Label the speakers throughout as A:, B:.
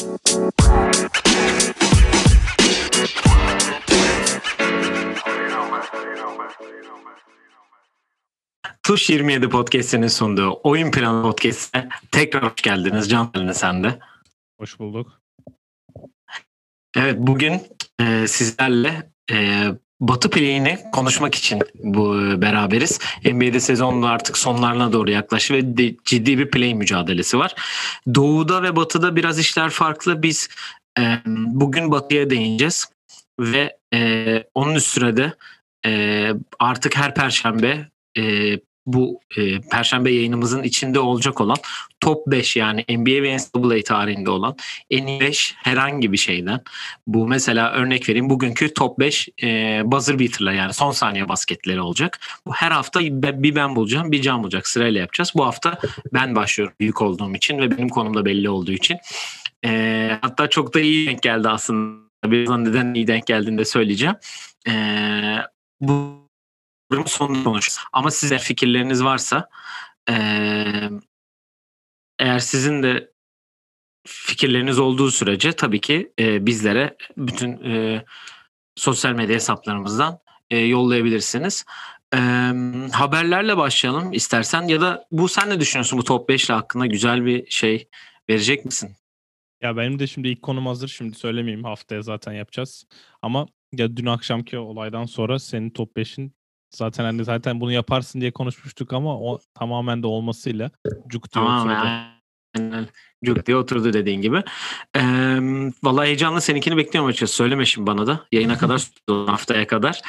A: Tuş 27 Podcast'inin sunduğu Oyun Planı Podcast'e tekrar hoş geldiniz. Can Elini sen de.
B: Hoş bulduk.
A: Evet bugün e, sizlerle e, Batı play'ini konuşmak için bu e, beraberiz. NBA'de sezonun artık sonlarına doğru yaklaşıyor ve de, ciddi bir play mücadelesi var. Doğu'da ve Batı'da biraz işler farklı. Biz e, bugün Batı'ya değineceğiz ve e, onun üstüne de e, artık her perşembe e, bu e, perşembe yayınımızın içinde olacak olan top 5 yani NBA ve NCAA tarihinde olan en iyi 5 herhangi bir şeyden bu mesela örnek vereyim bugünkü top 5 e, buzzer beater'lar yani son saniye basketleri olacak. Bu her hafta bir ben bulacağım bir can bulacak sırayla yapacağız. Bu hafta ben başlıyorum büyük olduğum için ve benim konumda belli olduğu için. E, hatta çok da iyi denk geldi aslında. Birazdan neden iyi denk geldiğini de söyleyeceğim. E, bu programın sonunda konuşuruz. Ama size fikirleriniz varsa eğer sizin de fikirleriniz olduğu sürece tabii ki e, bizlere bütün e, sosyal medya hesaplarımızdan e, yollayabilirsiniz. E, haberlerle başlayalım istersen ya da bu sen ne düşünüyorsun bu top 5 ile hakkında güzel bir şey verecek misin?
B: Ya benim de şimdi ilk konum hazır. Şimdi söylemeyeyim. Haftaya zaten yapacağız. Ama ya dün akşamki olaydan sonra senin top 5'in Zaten hani zaten bunu yaparsın diye konuşmuştuk ama o tamamen de olmasıyla cuk diye
A: tamam, oturdu. Aynen. Cuk diye oturdu dediğin gibi. Ee, vallahi heyecanla seninkini bekliyorum açıkçası. Söyleme şimdi bana da. Yayına kadar haftaya kadar.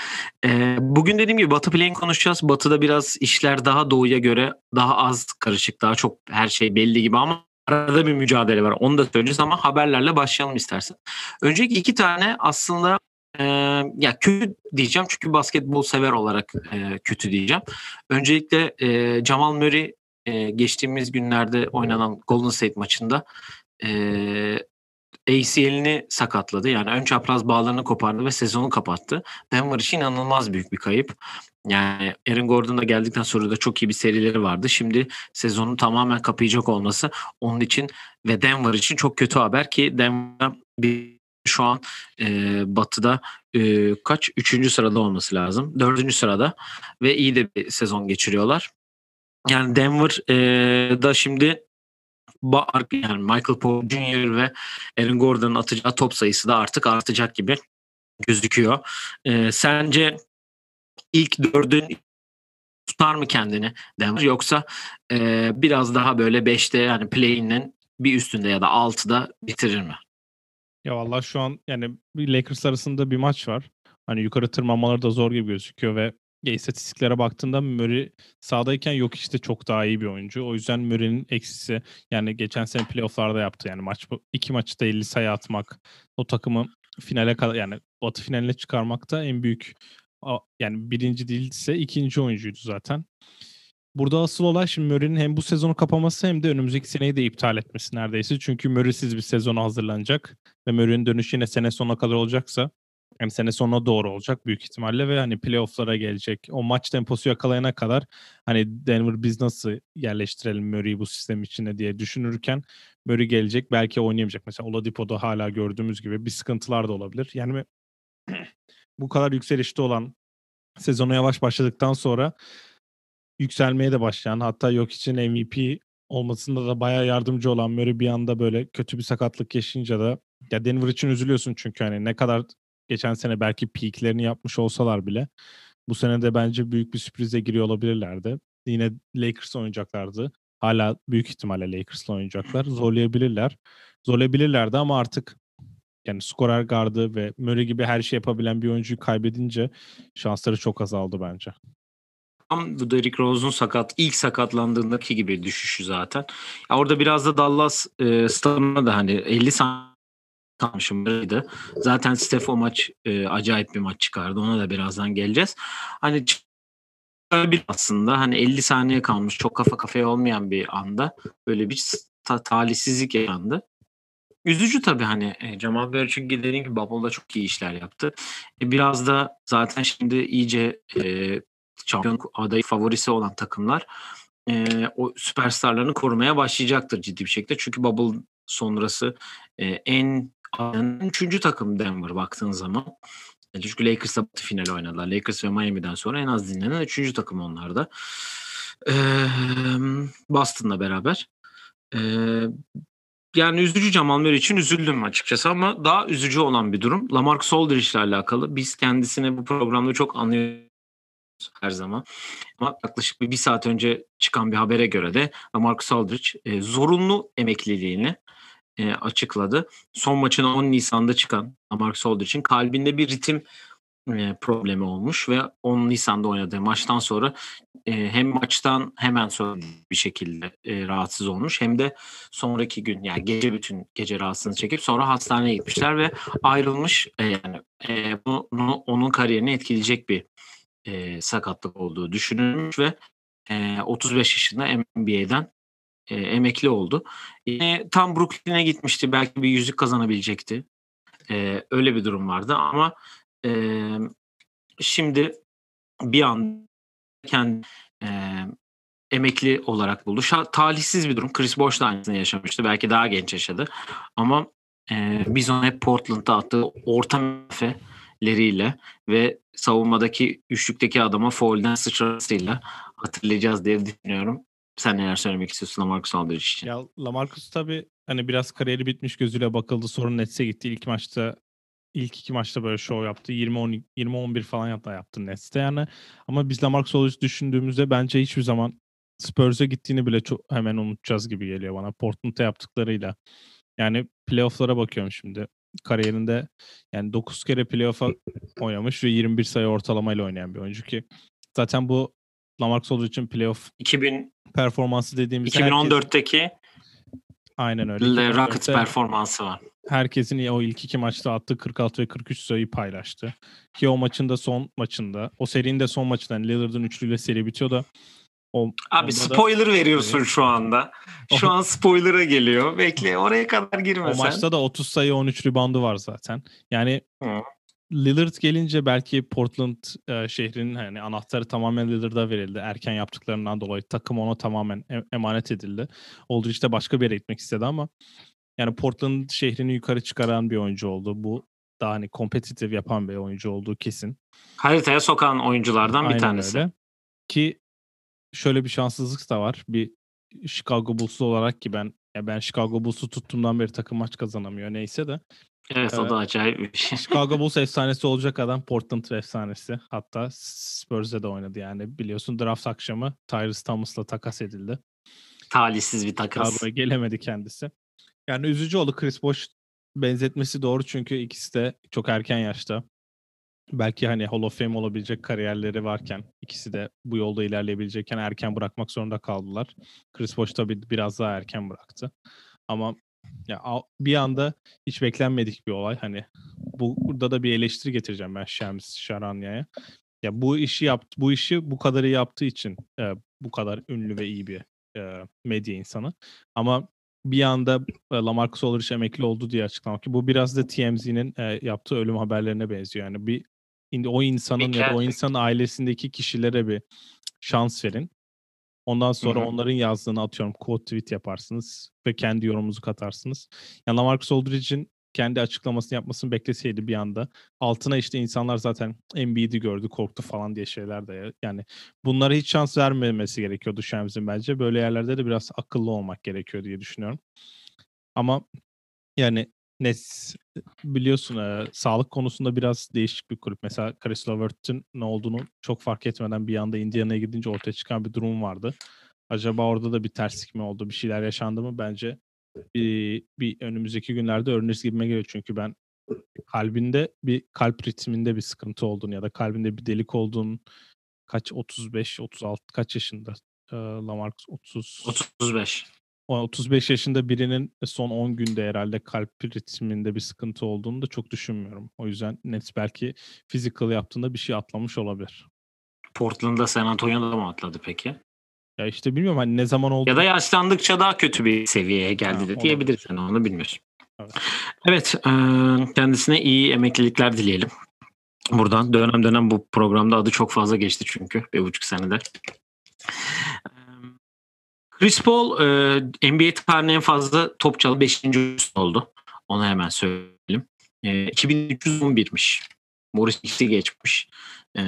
A: Ee, bugün dediğim gibi Batı Play'in konuşacağız. Batı'da biraz işler daha doğuya göre daha az karışık. Daha çok her şey belli gibi ama arada bir mücadele var. Onu da söyleyeceğiz ama haberlerle başlayalım istersen. Önceki iki tane aslında ee, ya kötü diyeceğim çünkü basketbol sever olarak e, kötü diyeceğim. Öncelikle e, Jamal Murray e, geçtiğimiz günlerde oynanan Golden State maçında e, ACL'ini sakatladı. Yani ön çapraz bağlarını kopardı ve sezonu kapattı. Denver için inanılmaz büyük bir kayıp. Yani Aaron Gordon da geldikten sonra da çok iyi bir serileri vardı. Şimdi sezonu tamamen kapayacak olması onun için ve Denver için çok kötü haber ki Denver bir şu an e, Batı'da e, kaç? Üçüncü sırada olması lazım. Dördüncü sırada ve iyi de bir sezon geçiriyorlar. Yani Denver e, şimdi yani Michael Porter Jr. ve Aaron Gordon'ın atacağı top sayısı da artık artacak gibi gözüküyor. E, sence ilk dördün tutar mı kendini Denver yoksa e, biraz daha böyle beşte yani play'inin bir üstünde ya da altıda bitirir mi?
B: Ya vallahi şu an yani Lakers arasında bir maç var. Hani yukarı tırmanmaları da zor gibi gözüküyor ve ya istatistiklere baktığında Murray sahadayken yok işte çok daha iyi bir oyuncu. O yüzden Murray'nin eksisi yani geçen sene playofflarda yaptı. Yani maç iki maçta 50 sayı atmak o takımı finale kadar yani batı finaline çıkarmak da en büyük yani birinci değilse ikinci oyuncuydu zaten. Burada asıl olay şimdi Murray'nin hem bu sezonu kapaması hem de önümüzdeki seneyi de iptal etmesi neredeyse. Çünkü Murray'siz bir sezona hazırlanacak. Ve Murray'nin dönüşü yine sene sonuna kadar olacaksa yani sene sonuna doğru olacak büyük ihtimalle ve hani playoff'lara gelecek. O maç temposu yakalayana kadar hani Denver biz nasıl yerleştirelim Murray'i bu sistem içine diye düşünürken Murray gelecek belki oynayamayacak. Mesela Oladipo'da hala gördüğümüz gibi bir sıkıntılar da olabilir. Yani bu kadar yükselişte olan sezonu yavaş başladıktan sonra yükselmeye de başlayan hatta yok için MVP olmasında da bayağı yardımcı olan Murray bir anda böyle kötü bir sakatlık yaşayınca da ya Denver için üzülüyorsun çünkü hani ne kadar geçen sene belki peaklerini yapmış olsalar bile bu sene de bence büyük bir sürprize giriyor olabilirlerdi. Yine Lakers oynayacaklardı. Hala büyük ihtimalle Lakers'la oynayacaklar. Zorlayabilirler. Zorlayabilirlerdi ama artık yani skorer gardı ve Murray gibi her şey yapabilen bir oyuncuyu kaybedince şansları çok azaldı bence
A: tam bu Derrick Rose'un sakat ilk sakatlandığındaki gibi düşüşü zaten. Ya orada biraz da Dallas e, stadına da hani 50 saniye kalmışımdı. Zaten Steph o maç e, acayip bir maç çıkardı. Ona da birazdan geleceğiz. Hani bir aslında hani 50 saniye kalmış çok kafa kafaya olmayan bir anda böyle bir ta- talihsizlik yaşandı. Üzücü tabii hani e, Cemal Murray çünkü dediğim gibi Bubble'da çok iyi işler yaptı. E, biraz da zaten şimdi iyice e, şampiyon adayı favorisi olan takımlar e, o süperstarlarını korumaya başlayacaktır ciddi bir şekilde. Çünkü bubble sonrası e, en üçüncü takım Denver baktığın zaman. E, çünkü Lakers'la final oynadılar. Lakers ve Miami'den sonra en az dinlenen üçüncü takım onlarda. Ee, Boston'la beraber. Ee, yani üzücü Jamal Murray için üzüldüm açıkçası ama daha üzücü olan bir durum Lamarcus Aldridge ile alakalı. Biz kendisini bu programda çok anlıyoruz her zaman. Ama yaklaşık bir, bir saat önce çıkan bir habere göre de Lamarcus Aldridge e, zorunlu emekliliğini e, açıkladı. Son maçına 10 Nisan'da çıkan Lamarcus Aldridge'in kalbinde bir ritim e, problemi olmuş ve 10 Nisan'da oynadığı maçtan sonra e, hem maçtan hemen sonra bir şekilde e, rahatsız olmuş hem de sonraki gün yani gece bütün gece rahatsızlığını çekip sonra hastaneye gitmişler ve ayrılmış e, yani e, bunu, onun kariyerini etkileyecek bir e, sakatlık olduğu düşünülmüş ve e, 35 yaşında NBA'den e, emekli oldu. Yine tam Brooklyn'e gitmişti. Belki bir yüzük kazanabilecekti. E, öyle bir durum vardı ama e, şimdi bir an kendi e, emekli olarak buldu. Şa- talihsiz bir durum. Chris Bosh da aynısını yaşamıştı. Belki daha genç yaşadı. Ama e, biz onu hep Portland'da attığı orta meseleleriyle ve savunmadaki üçlükteki adama foul'den sıçrasıyla hatırlayacağız diye düşünüyorum. Sen neler söylemek istiyorsun Lamarcus Aldridge için?
B: Ya Lamarcus tabii hani biraz kariyeri bitmiş gözüyle bakıldı. Sonra Nets'e gitti. İlk maçta ilk iki maçta böyle show yaptı. 20 20 11 falan hatta yaptı Nets'te yani. Ama biz Lamarcus Aldridge düşündüğümüzde bence hiçbir zaman Spurs'e gittiğini bile çok hemen unutacağız gibi geliyor bana. Portland'da yaptıklarıyla. Yani playoff'lara bakıyorum şimdi. Kariyerinde yani 9 kere playoff'a oynamış ve 21 sayı ortalamayla oynayan bir oyuncu ki zaten bu Lamarcus Aldridge için playoff
A: 2000
B: performansı dediğimiz
A: 2014'teki herkes,
B: aynen öyle.
A: Rockets performansı var.
B: Herkesin o ilk iki maçta attığı 46 ve 43 sayıyı paylaştı. Ki o maçın da son maçında, o serinin de son maçında yani Lillard'ın üçlüyle seri bitiyor da
A: o, Abi spoiler da, veriyorsun şu anda. Şu an spoiler'a geliyor. Bekle oraya kadar girme
B: O maçta da 30 sayı 13 reboundu var zaten. Yani Hı. Lillard gelince belki Portland e, şehrinin hani anahtarı tamamen Lillard'a verildi. Erken yaptıklarından dolayı takım ona tamamen emanet edildi. Aldridge de başka bir yere gitmek istedi ama yani Portland şehrini yukarı çıkaran bir oyuncu oldu. Bu daha hani kompetitif yapan bir oyuncu olduğu kesin.
A: Haritaya sokan oyunculardan Aynen bir tanesi. Öyle.
B: Ki şöyle bir şanssızlık da var. Bir Chicago Bulls'lu olarak ki ben ya ben Chicago Bulls'u tuttuğumdan beri takım maç kazanamıyor neyse de.
A: Evet o da acayip bir
B: şey. Chicago Bulls efsanesi olacak adam Portland efsanesi. Hatta Spurs'e de oynadı yani. Biliyorsun draft akşamı Tyrese Thomas'la takas edildi.
A: Talihsiz bir takas.
B: Chicago'ya gelemedi kendisi. Yani üzücü oldu Chris Bosh benzetmesi doğru çünkü ikisi de çok erken yaşta. Belki hani Hall of Fame olabilecek kariyerleri varken ikisi de bu yolda ilerleyebilecekken erken bırakmak zorunda kaldılar. Chris Bosh tabii biraz daha erken bıraktı. Ama ya bir anda hiç beklenmedik bir olay. Hani bu burada da bir eleştiri getireceğim ben Şems Şaranya'ya. Ya bu işi yaptı, bu işi bu kadarı yaptığı için e, bu kadar ünlü ve iyi bir e, medya insanı. Ama bir anda e, Lamarcus Aldridge emekli oldu diye açıklamak ki bu biraz da TMZ'nin e, yaptığı ölüm haberlerine benziyor. Yani bir o insanın ya da o insanın ailesindeki kişilere bir şans verin. Ondan sonra Hı-hı. onların yazdığını atıyorum quote tweet yaparsınız ve kendi yorumunuzu katarsınız. Yani Lamarcus Aldridge'in kendi açıklamasını yapmasını bekleseydi bir anda. Altına işte insanlar zaten Embiid'i gördü korktu falan diye şeyler de yani bunlara hiç şans vermemesi gerekiyordu Şems'in bence. Böyle yerlerde de biraz akıllı olmak gerekiyor diye düşünüyorum. Ama yani Nets biliyorsun e, sağlık konusunda biraz değişik bir kulüp. Mesela Chris Levert'in ne olduğunu çok fark etmeden bir anda Indiana'ya gidince ortaya çıkan bir durum vardı. Acaba orada da bir terslik mi oldu? Bir şeyler yaşandı mı? Bence bir, bir önümüzdeki günlerde öğreniriz gibime geliyor. Çünkü ben kalbinde bir kalp ritminde bir sıkıntı olduğunu ya da kalbinde bir delik olduğunu kaç 35 36 kaç yaşında e, Lamarcus 30
A: 35
B: 35 yaşında birinin son 10 günde herhalde kalp ritminde bir sıkıntı olduğunu da çok düşünmüyorum. O yüzden Nets belki physical yaptığında bir şey atlamış olabilir.
A: Portland'da San Antonio'da mı atladı peki?
B: Ya işte bilmiyorum hani ne zaman oldu.
A: Ya da yaşlandıkça daha kötü bir seviyeye geldi de diyebiliriz. Yani onu bilmiyorsun. Evet, evet kendisine iyi emeklilikler dileyelim. Buradan dönem dönem bu programda adı çok fazla geçti çünkü bir buçuk senede. Chris Paul e, NBA tarihinin en fazla top çalı 5. oldu. Onu hemen söyleyelim. E, 2311'miş. Morris X'i geçmiş. E,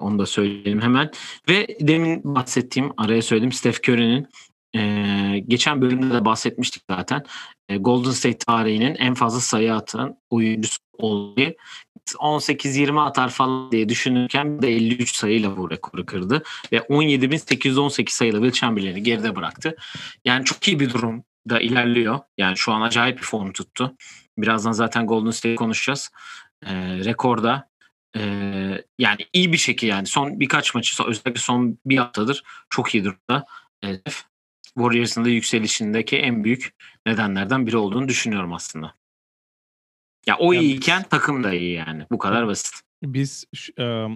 A: onu da söyleyelim hemen. Ve demin bahsettiğim, araya söyledim Steph Curry'nin e, geçen bölümde de bahsetmiştik zaten. E, Golden State tarihinin en fazla sayı atan oyuncusu olduğu 18-20 atar falan diye düşünürken de 53 sayıyla bu rekoru kırdı. Ve 17.818 sayıyla Will Chamberlain'i geride bıraktı. Yani çok iyi bir durumda ilerliyor. Yani şu an acayip bir form tuttu. Birazdan zaten Golden State konuşacağız. E, rekorda e, yani iyi bir şekilde yani son birkaç maçı özellikle son bir haftadır çok iyi durumda. E, Warriors'ın da yükselişindeki en büyük nedenlerden biri olduğunu düşünüyorum aslında. Ya o yani iyiyken takım da iyi yani. Bu kadar basit.
B: Biz e,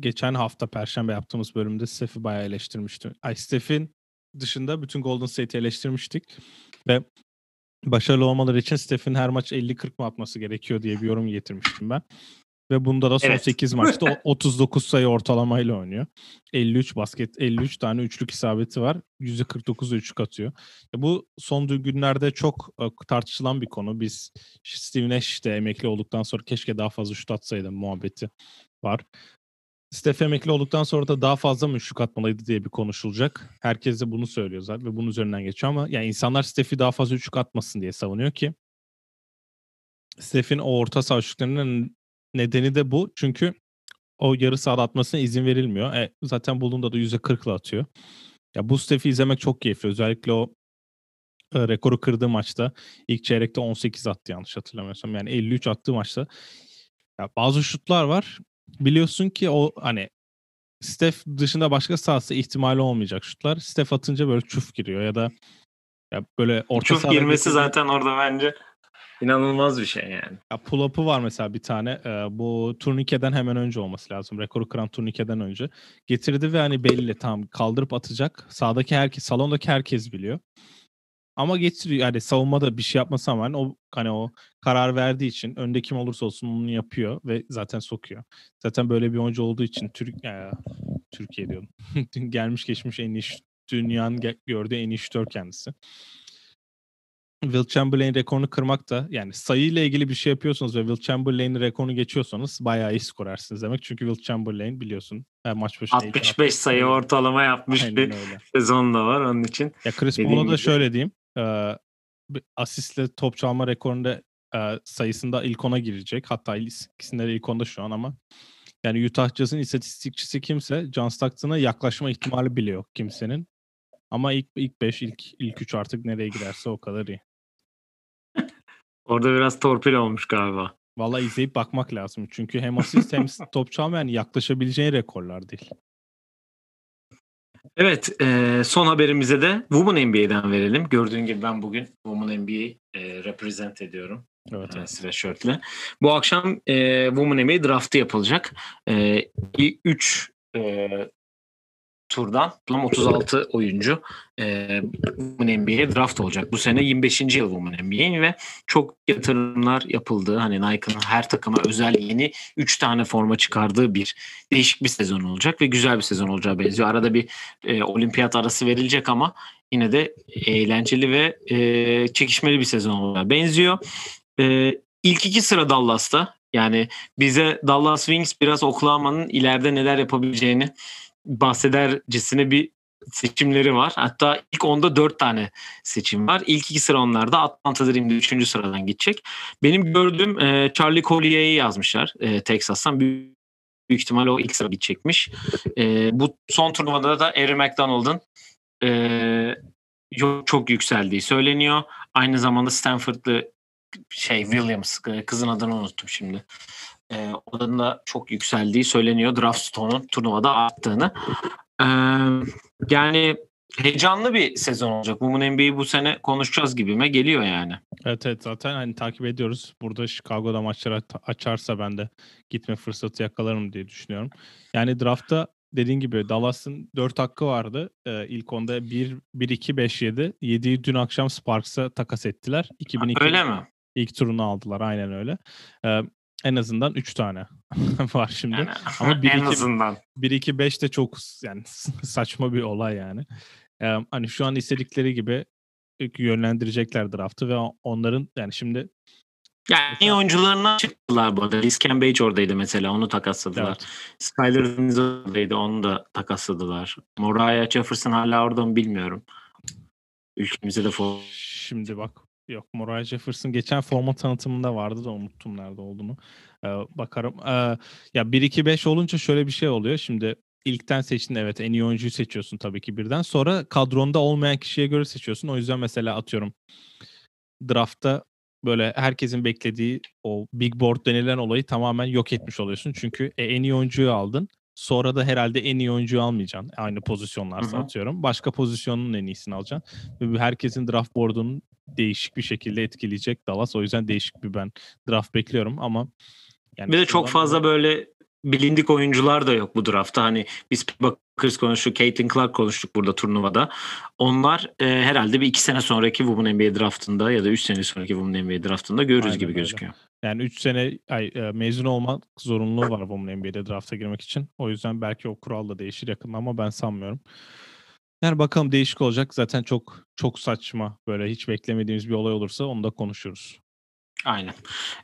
B: geçen hafta Perşembe yaptığımız bölümde Steph'i bayağı eleştirmiştim. Ay Steph'in dışında bütün Golden State'i eleştirmiştik. Ve başarılı olmaları için Steph'in her maç 50-40 mı atması gerekiyor diye bir yorum getirmiştim ben. Ve bunda da son evet. 8 maçta 39 sayı ortalamayla oynuyor. 53 basket, 53 tane üçlük isabeti var. %49'u üçlük atıyor. Ya bu son günlerde çok e, tartışılan bir konu. Biz Steve Nash de emekli olduktan sonra keşke daha fazla şut atsaydı muhabbeti var. Steph emekli olduktan sonra da daha fazla mı şut atmalıydı diye bir konuşulacak. Herkes de bunu söylüyor zaten ve bunun üzerinden geçiyor ama yani insanlar Steph'i daha fazla üçlük atmasın diye savunuyor ki Steph'in o orta saha nedeni de bu. Çünkü o yarı sahada atmasına izin verilmiyor. E, zaten bulduğunda da %40'la atıyor. Ya bu Steph'i izlemek çok keyifli. Özellikle o e, rekoru kırdığı maçta ilk çeyrekte 18 attı yanlış hatırlamıyorsam. Yani 53 attığı maçta ya bazı şutlar var. Biliyorsun ki o hani Steph dışında başka sahası ihtimali olmayacak şutlar. Steph atınca böyle çuf giriyor ya da ya böyle
A: orta çuf girmesi zaten orada bence İnanılmaz bir şey yani.
B: Ya pull-up'ı var mesela bir tane. E, bu turnikeden hemen önce olması lazım. Rekoru kıran turnikeden önce. Getirdi ve hani belli tam kaldırıp atacak. Sağdaki herkes, salondaki herkes biliyor. Ama getiriyor yani savunmada bir şey yapması ama hani o hani o karar verdiği için önde kim olursa olsun onu yapıyor ve zaten sokuyor. Zaten böyle bir oyuncu olduğu için Türk e, Türkiye diyorum. Gelmiş geçmiş en iyi dünyanın gördüğü en iyi şütör kendisi. Will Chamberlain rekorunu kırmak da yani sayıyla ilgili bir şey yapıyorsunuz ve Will Chamberlain'in rekorunu geçiyorsanız bayağı iyi skorersiniz demek. Çünkü Will Chamberlain biliyorsun her maç
A: başına 65 sayı ortalama yapmış Aynen bir öyle. sezon da var onun için.
B: Ya Chris Paul'a da şöyle diyeyim. E, asistle top çalma rekorunda e, sayısında ilk ona girecek. Hatta ikisinde de ilk onda şu an ama yani Utah Jazz'ın istatistikçisi kimse John Stockton'a yaklaşma ihtimali bile yok kimsenin. Ama ilk ilk 5, ilk ilk 3 artık nereye giderse o kadar iyi.
A: Orada biraz torpil olmuş galiba.
B: Valla izleyip bakmak lazım. Çünkü hem asist hem top çalma yani yaklaşabileceğin rekorlar değil.
A: Evet, e, son haberimize de Women NBA'den verelim. Gördüğün gibi ben bugün Women NBA'yi e, represent ediyorum. Evet, evet. Sweatshirt'le. Bu akşam e, Women NBA draftı yapılacak. 3 e, e, turdan toplam 36 oyuncu e, Women NBA'ye draft olacak. Bu sene 25. yıl Women NBA ve çok yatırımlar yapıldığı hani Nike'ın her takıma özel yeni 3 tane forma çıkardığı bir değişik bir sezon olacak ve güzel bir sezon olacağı benziyor. Arada bir e, olimpiyat arası verilecek ama yine de eğlenceli ve e, çekişmeli bir sezon olacağı benziyor. E, ilk iki sıra Dallas'ta. Yani bize Dallas Wings biraz Oklahoma'nın ileride neler yapabileceğini bahsedercesine bir seçimleri var. Hatta ilk onda dört tane seçim var. İlk iki sıra onlarda. Atlanta Dream'de üçüncü sıradan gidecek. Benim gördüğüm e, Charlie Collier'i yazmışlar e, Texas'tan. Büyük, büyük ihtimal o ilk sıra gidecekmiş. E, bu son turnuvada da Aaron McDonald'ın e, çok yükseldiği söyleniyor. Aynı zamanda Stanford'lı şey Williams kızın adını unuttum şimdi. E, onun da çok yükseldiği söyleniyor. Draft stone'un turnuvada arttığını. E, yani heyecanlı bir sezon olacak. Women NBA'yi bu sene konuşacağız gibime geliyor yani.
B: Evet evet zaten hani takip ediyoruz. Burada Chicago'da maçları açarsa ben de gitme fırsatı yakalarım diye düşünüyorum. Yani draftta dediğin gibi Dallas'ın 4 hakkı vardı. Ee, ilk onda 1 1 2 5 7. 7'yi dün akşam Sparks'a takas ettiler. 2002
A: Öyle mi?
B: İlk turunu aldılar aynen öyle. Ee, en azından 3 tane var şimdi. Yani,
A: Ama 1 en 2 azından.
B: 1 2 5 de çok yani saçma bir olay yani. Ee, hani şu an istedikleri gibi yönlendirecekler draftı ve onların yani şimdi
A: yani iyi oyuncularına çıktılar bu arada. Liz Cambage oradaydı mesela. Onu takasladılar. Evet. Skyler Deniz oradaydı. Onu da takasladılar. Moriah Jefferson hala orada mı bilmiyorum. Ülkemize de for...
B: Şimdi bak Yok Moriah Jefferson geçen forma tanıtımında vardı da unuttum nerede olduğunu. Ee, bakarım. Ee, ya 1-2-5 olunca şöyle bir şey oluyor. Şimdi ilkten seçtin evet en iyi oyuncuyu seçiyorsun tabii ki birden. Sonra kadronda olmayan kişiye göre seçiyorsun. O yüzden mesela atıyorum draftta böyle herkesin beklediği o big board denilen olayı tamamen yok etmiş oluyorsun. Çünkü e, en iyi oyuncuyu aldın. Sonra da herhalde en iyi oyuncuyu almayacaksın. Aynı pozisyonlarsa Hı-hı. atıyorum. Başka pozisyonun en iyisini alacaksın. Ve herkesin draft board'unun değişik bir şekilde etkileyecek Dallas. O yüzden değişik bir ben draft bekliyorum ama
A: yani bir de çok fazla da... böyle bilindik oyuncular da yok bu draftta. Hani biz Bakırız konuştuk, Caitlin Clark konuştuk burada turnuvada. Onlar e, herhalde bir iki sene sonraki Women NBA draftında ya da üç sene sonraki Women NBA draftında görürüz Aynen gibi öyle. gözüküyor.
B: Yani üç sene ay, e, mezun olmak zorunluluğu var Women NBA'de drafta girmek için. O yüzden belki o kural da değişir yakında ama ben sanmıyorum. Yani bakalım değişik olacak. Zaten çok çok saçma böyle hiç beklemediğimiz bir olay olursa onu da konuşuruz.
A: Aynen.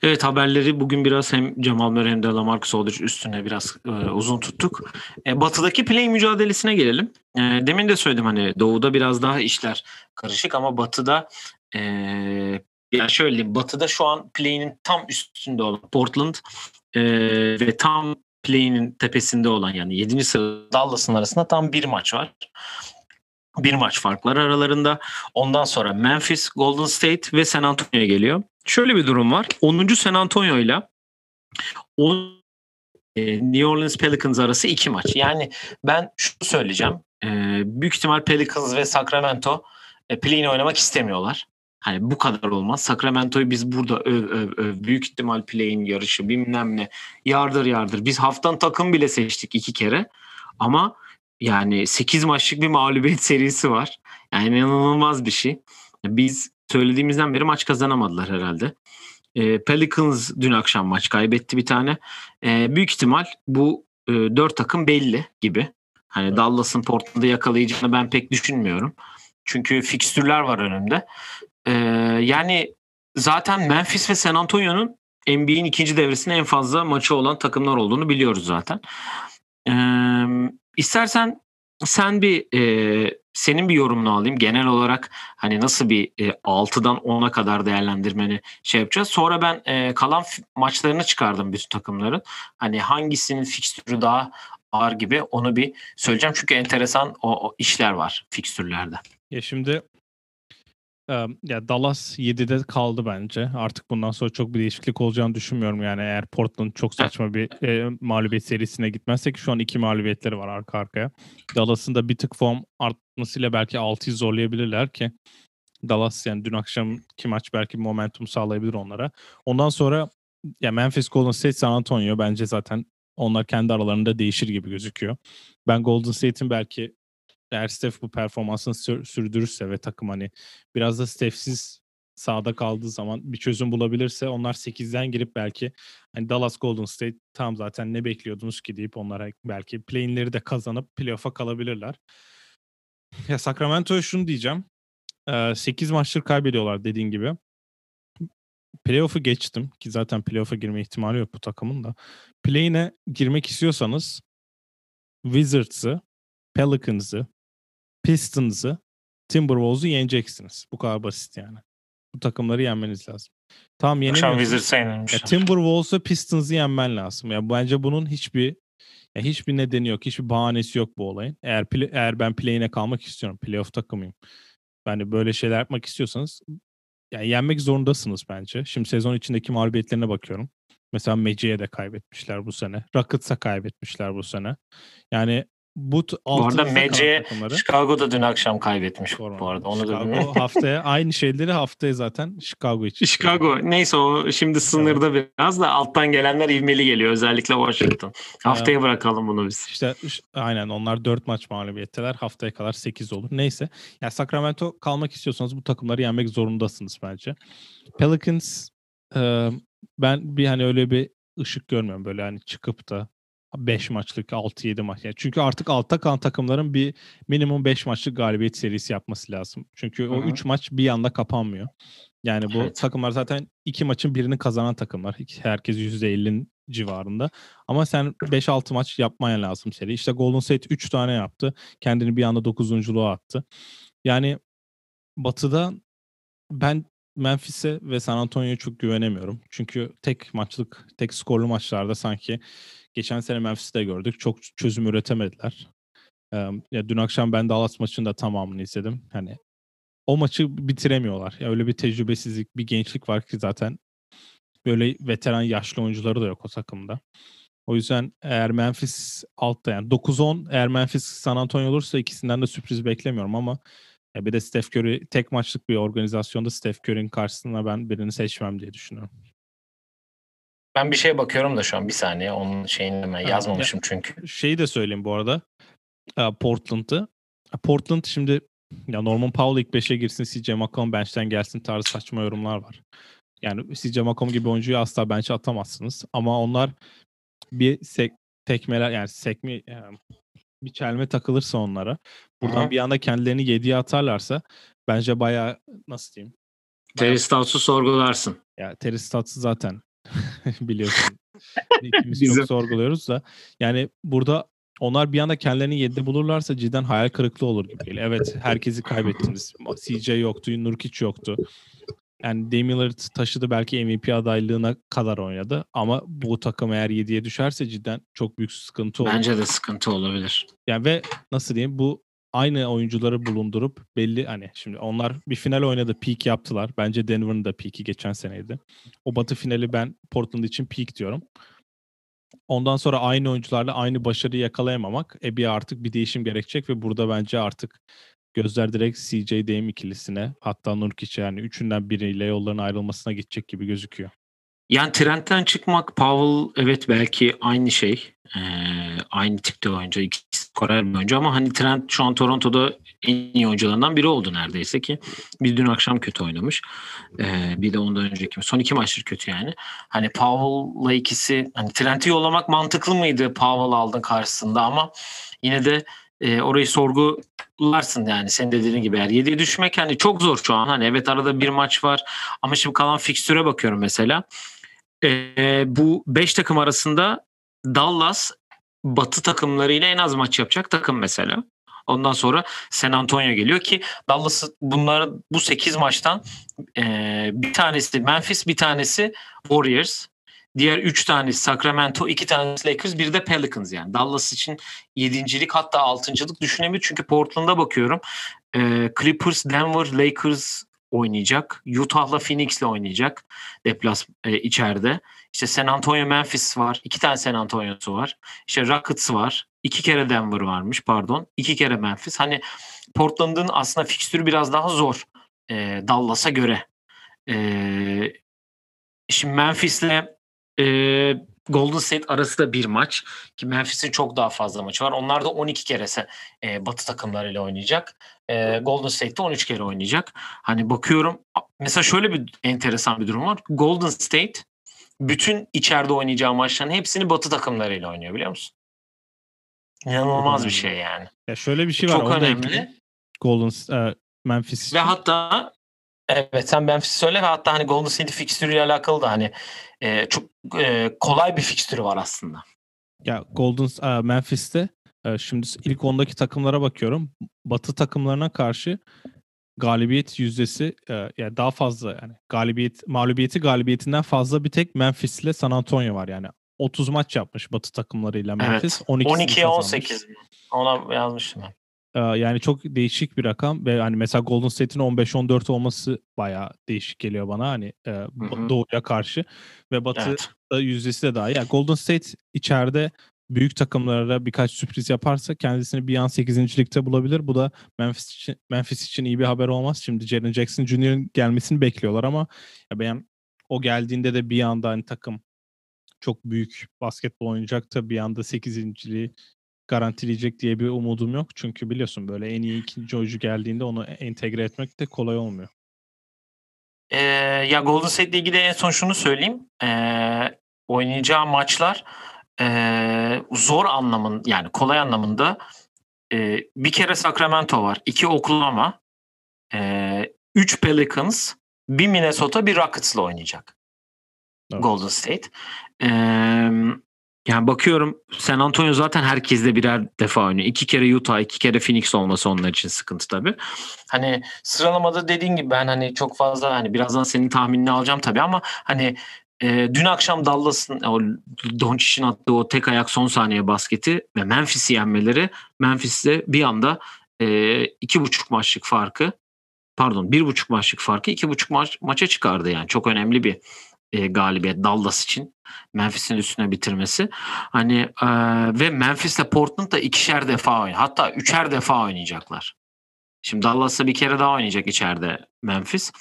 A: Evet haberleri bugün biraz hem Cemal Murray hem de Lamarcus Aldridge üstüne biraz e, uzun tuttuk. E, batı'daki play mücadelesine gelelim. E, demin de söyledim hani doğuda biraz daha işler karışık ama batıda e, yani şöyle diyeyim, batıda şu an play'inin tam üstünde olan Portland e, ve tam play'inin tepesinde olan yani 7. sırada Dallas'ın arasında tam bir maç var bir maç farklar aralarında. Ondan sonra Memphis, Golden State ve San Antonio'ya geliyor. Şöyle bir durum var. 10. San Antonio ile 10 New Orleans Pelicans arası iki maç. Yani ben şunu söyleyeceğim. E, büyük ihtimal Pelicans ve Sacramento e, oynamak istemiyorlar. Hani bu kadar olmaz. Sacramento'yu biz burada öv öv öv. Büyük ihtimal play'in yarışı bilmem ne. Yardır yardır. Biz haftan takım bile seçtik iki kere. Ama yani 8 maçlık bir mağlubiyet serisi var. Yani inanılmaz bir şey. Biz söylediğimizden beri maç kazanamadılar herhalde. E, Pelicans dün akşam maç kaybetti bir tane. E, büyük ihtimal bu e, dört takım belli gibi. Hani evet. Dallas'ın Portland'ı yakalayacağını ben pek düşünmüyorum. Çünkü fikstürler var önümde. E, yani zaten Memphis ve San Antonio'nun NBA'in ikinci devresinde en fazla maçı olan takımlar olduğunu biliyoruz zaten. E, istersen sen bir e, senin bir yorumunu alayım. Genel olarak hani nasıl bir e, 6'dan 10'a kadar değerlendirmeni şey yapacağız. Sonra ben e, kalan maçlarını çıkardım bütün takımların. Hani hangisinin fikstürü daha ağır gibi onu bir söyleyeceğim. Çünkü enteresan o, o işler var fikstürlerde.
B: Ya şimdi ya Dallas 7'de kaldı bence. Artık bundan sonra çok bir değişiklik olacağını düşünmüyorum. Yani eğer Portland çok saçma bir e, mağlubiyet serisine gitmezse ki şu an iki mağlubiyetleri var arka arkaya. Dallas'ın da bir tık form artmasıyla belki 6'yı zorlayabilirler ki Dallas yani dün akşamki maç belki momentum sağlayabilir onlara. Ondan sonra ya Memphis Golden State San Antonio bence zaten onlar kendi aralarında değişir gibi gözüküyor. Ben Golden State'in belki eğer Steph bu performansını sür- sürdürürse ve takım hani biraz da Steph'siz sahada kaldığı zaman bir çözüm bulabilirse onlar 8'den girip belki hani Dallas Golden State tam zaten ne bekliyordunuz ki deyip onlara belki play'inleri de kazanıp playoff'a kalabilirler. Ya Sacramento'ya şunu diyeceğim. 8 maçtır kaybediyorlar dediğin gibi. Playoff'u geçtim ki zaten playoff'a girme ihtimali yok bu takımın da. Play'ine girmek istiyorsanız Wizards'ı, Pelicans'ı, Pistons'ı, Timberwolves'u yeneceksiniz. Bu kadar basit yani. Bu takımları yenmeniz lazım. Tamam yenemiyorsunuz. Ya, Timberwolves'u Pistons'ı yenmen lazım. Ya bence bunun hiçbir ya hiçbir nedeni yok. Hiçbir bahanesi yok bu olayın. Eğer eğer ben play'ine kalmak istiyorum. Playoff takımıyım. Yani böyle şeyler yapmak istiyorsanız yani yenmek zorundasınız bence. Şimdi sezon içindeki mağlubiyetlerine bakıyorum. Mesela Magic'e de kaybetmişler bu sene. Rockets'a kaybetmişler bu sene. Yani
A: bu, bu arada Magic Chicago'da dün akşam kaybetmiş Forma. bu arada. Onu
B: Chicago da haftaya aynı şeyleri haftaya zaten Chicago için.
A: Chicago neyse o şimdi sınırda evet. biraz da alttan gelenler ivmeli geliyor özellikle Washington. Haftaya evet. bırakalım bunu biz.
B: İşte aynen onlar 4 maç mağlubiyetteler. Haftaya kadar 8 olur. Neyse. Ya yani Sacramento kalmak istiyorsanız bu takımları yenmek zorundasınız bence. Pelicans ben bir hani öyle bir ışık görmüyorum böyle hani çıkıp da 5 maçlık 6-7 maç. Yani çünkü artık altta kalan takımların bir minimum 5 maçlık galibiyet serisi yapması lazım. Çünkü Hı-hı. o 3 maç bir anda kapanmıyor. Yani bu evet. takımlar zaten iki maçın birini kazanan takımlar. Herkes %50'nin civarında. Ama sen 5-6 maç yapmaya lazım seri. İşte Golden State 3 tane yaptı. Kendini bir anda 9'unculuğa attı. Yani Batı'da ben Memphis'e ve San Antonio'ya çok güvenemiyorum. Çünkü tek maçlık, tek skorlu maçlarda sanki geçen sene Memphis'te gördük. Çok çözüm üretemediler. Ee, ya dün akşam ben Dallas maçını da tamamını izledim. Hani o maçı bitiremiyorlar. Ya öyle bir tecrübesizlik, bir gençlik var ki zaten böyle veteran yaşlı oyuncuları da yok o takımda. O yüzden eğer Memphis altta yani 9-10 eğer Memphis San Antonio olursa ikisinden de sürpriz beklemiyorum ama ya bir de Steph Curry tek maçlık bir organizasyonda Steph Curry'nin karşısına ben birini seçmem diye düşünüyorum.
A: Ben bir şeye bakıyorum da şu an bir saniye onun şeyini ben yazmamışım ya, çünkü.
B: Şeyi de söyleyeyim bu arada. Portland'ı. Portland şimdi ya Norman Powell ilk 5'e girsin, CJ McCollum bench'ten gelsin tarzı saçma yorumlar var. Yani CJ McCollum gibi oyuncuyu asla bench'e atamazsınız. Ama onlar bir sek, tekmeler yani sekme yani bir çelme takılırsa onlara buradan Hı-hı. bir anda kendilerini 7'ye atarlarsa bence bayağı nasıl diyeyim?
A: Terry sorgularsın.
B: Ya Terry zaten biliyorsun. İkimiz çok sorguluyoruz da. Yani burada onlar bir anda kendilerini 7'de bulurlarsa cidden hayal kırıklığı olur gibi. Evet herkesi kaybettiniz. CJ yoktu, Nurkic yoktu. Yani Lillard taşıdı belki MVP adaylığına kadar oynadı. Ama bu takım eğer 7'ye düşerse cidden çok büyük sıkıntı olur.
A: Bence de sıkıntı olabilir.
B: Yani ve nasıl diyeyim bu aynı oyuncuları bulundurup belli hani şimdi onlar bir final oynadı peak yaptılar. Bence Denver'ın da peak'i geçen seneydi. O batı finali ben Portland için peak diyorum. Ondan sonra aynı oyuncularla aynı başarıyı yakalayamamak e bir artık bir değişim gerekecek ve burada bence artık gözler direkt CJ ikilisine hatta Nurkic'e yani üçünden biriyle yolların ayrılmasına gidecek gibi gözüküyor.
A: Yani Trent'ten çıkmak Powell evet belki aynı şey. Ee, aynı tipte oyuncu. ikisi skorer bir oyuncu ama hani Trent şu an Toronto'da en iyi oyuncularından biri oldu neredeyse ki. Bir dün akşam kötü oynamış. Ee, bir de ondan önceki son iki maçtır kötü yani. Hani Powell'la ikisi hani Trent'i yollamak mantıklı mıydı Powell aldın karşısında ama yine de e, orayı sorgularsın yani senin dediğin gibi eğer 7'ye düşmek hani çok zor şu an. Hani evet arada bir maç var ama şimdi kalan fikstüre bakıyorum mesela. E, bu 5 takım arasında Dallas batı takımlarıyla en az maç yapacak takım mesela. Ondan sonra San Antonio geliyor ki Dallas bunlar bu 8 maçtan e, bir tanesi Memphis bir tanesi Warriors Diğer 3 tanesi Sacramento, 2 tanesi Lakers, bir de Pelicans yani. Dallas için 7.lik hatta 6.lık düşünemiyor. Çünkü Portland'a bakıyorum. E, Clippers, Denver, Lakers oynayacak. Utah'la Phoenix'le oynayacak. Deplas e, içeride. İşte San Antonio, Memphis var. İki tane San Antonio'su var. İşte Rockets var. İki kere Denver varmış pardon. İki kere Memphis. Hani Portland'ın aslında fikstürü biraz daha zor. E, Dallas'a göre. E, şimdi Memphis'le e, Golden State arası da bir maç ki Memphis'in çok daha fazla maçı var. Onlar da 12 kere e, Batı takımlarıyla oynayacak. E, Golden State'de 13 kere oynayacak. Hani bakıyorum mesela şöyle bir enteresan bir durum var. Golden State bütün içeride oynayacağı maçların hepsini Batı takımlarıyla oynuyor biliyor musun? İnanılmaz bir şey yani.
B: Ya şöyle bir şey var. Çok önemli. Golden uh, Memphis.
A: Ve hatta Evet sen Memphis söyle ve hatta hani Golden State fikstürüyle alakalı da hani e, çok e, kolay bir fikstürü var aslında.
B: Ya Golden uh, Memphis'te uh, şimdi ilk ondaki takımlara bakıyorum. Batı takımlarına karşı galibiyet yüzdesi uh, yani daha fazla yani galibiyet mağlubiyeti galibiyetinden fazla bir tek Memphis ile San Antonio var yani. 30 maç yapmış Batı takımlarıyla Memphis.
A: Evet. 12'ye 18 Ona yazmıştım ben
B: yani çok değişik bir rakam ve hani mesela Golden State'in 15-14 olması bayağı değişik geliyor bana hani e, Doğu'ya karşı ve Batı evet. yüzdesi de daha iyi. Yani Golden State içeride büyük takımlara birkaç sürpriz yaparsa kendisini bir an 8. ligde bulabilir. Bu da Memphis için, Memphis için iyi bir haber olmaz. Şimdi Jaren Jackson Jr.'ın gelmesini bekliyorlar ama ya ben o geldiğinde de bir anda hani takım çok büyük basketbol oynayacak da bir anda 8.liği garantileyecek diye bir umudum yok. Çünkü biliyorsun böyle en iyi ikinci oyuncu geldiğinde onu entegre etmek de kolay olmuyor.
A: Ee, ya Golden State ile ilgili en son şunu söyleyeyim. Ee, oynayacağı maçlar e, zor anlamın yani kolay anlamında e, bir kere Sacramento var. iki Oklahoma. E, üç Pelicans. Bir Minnesota bir Rockets'la oynayacak. Evet. Golden State. E, yani bakıyorum San Antonio zaten herkesle birer defa oynuyor. İki kere Utah, iki kere Phoenix olması onlar için sıkıntı tabii. Hani sıralamada dediğin gibi ben hani çok fazla hani birazdan senin tahminini alacağım tabii ama hani e, dün akşam Dallas'ın o Doncic'in attığı o tek ayak son saniye basketi ve Memphis'i yenmeleri Memphis'te bir anda e, iki buçuk maçlık farkı pardon bir buçuk maçlık farkı iki buçuk maç maça çıkardı yani çok önemli bir e, galibiyet Dallas için Memphis'in üstüne bitirmesi. Hani e, ve Memphis'le Portland da ikişer defa oynuyor. Hatta üçer defa oynayacaklar. Şimdi Dallas'la bir kere daha oynayacak içeride Memphis.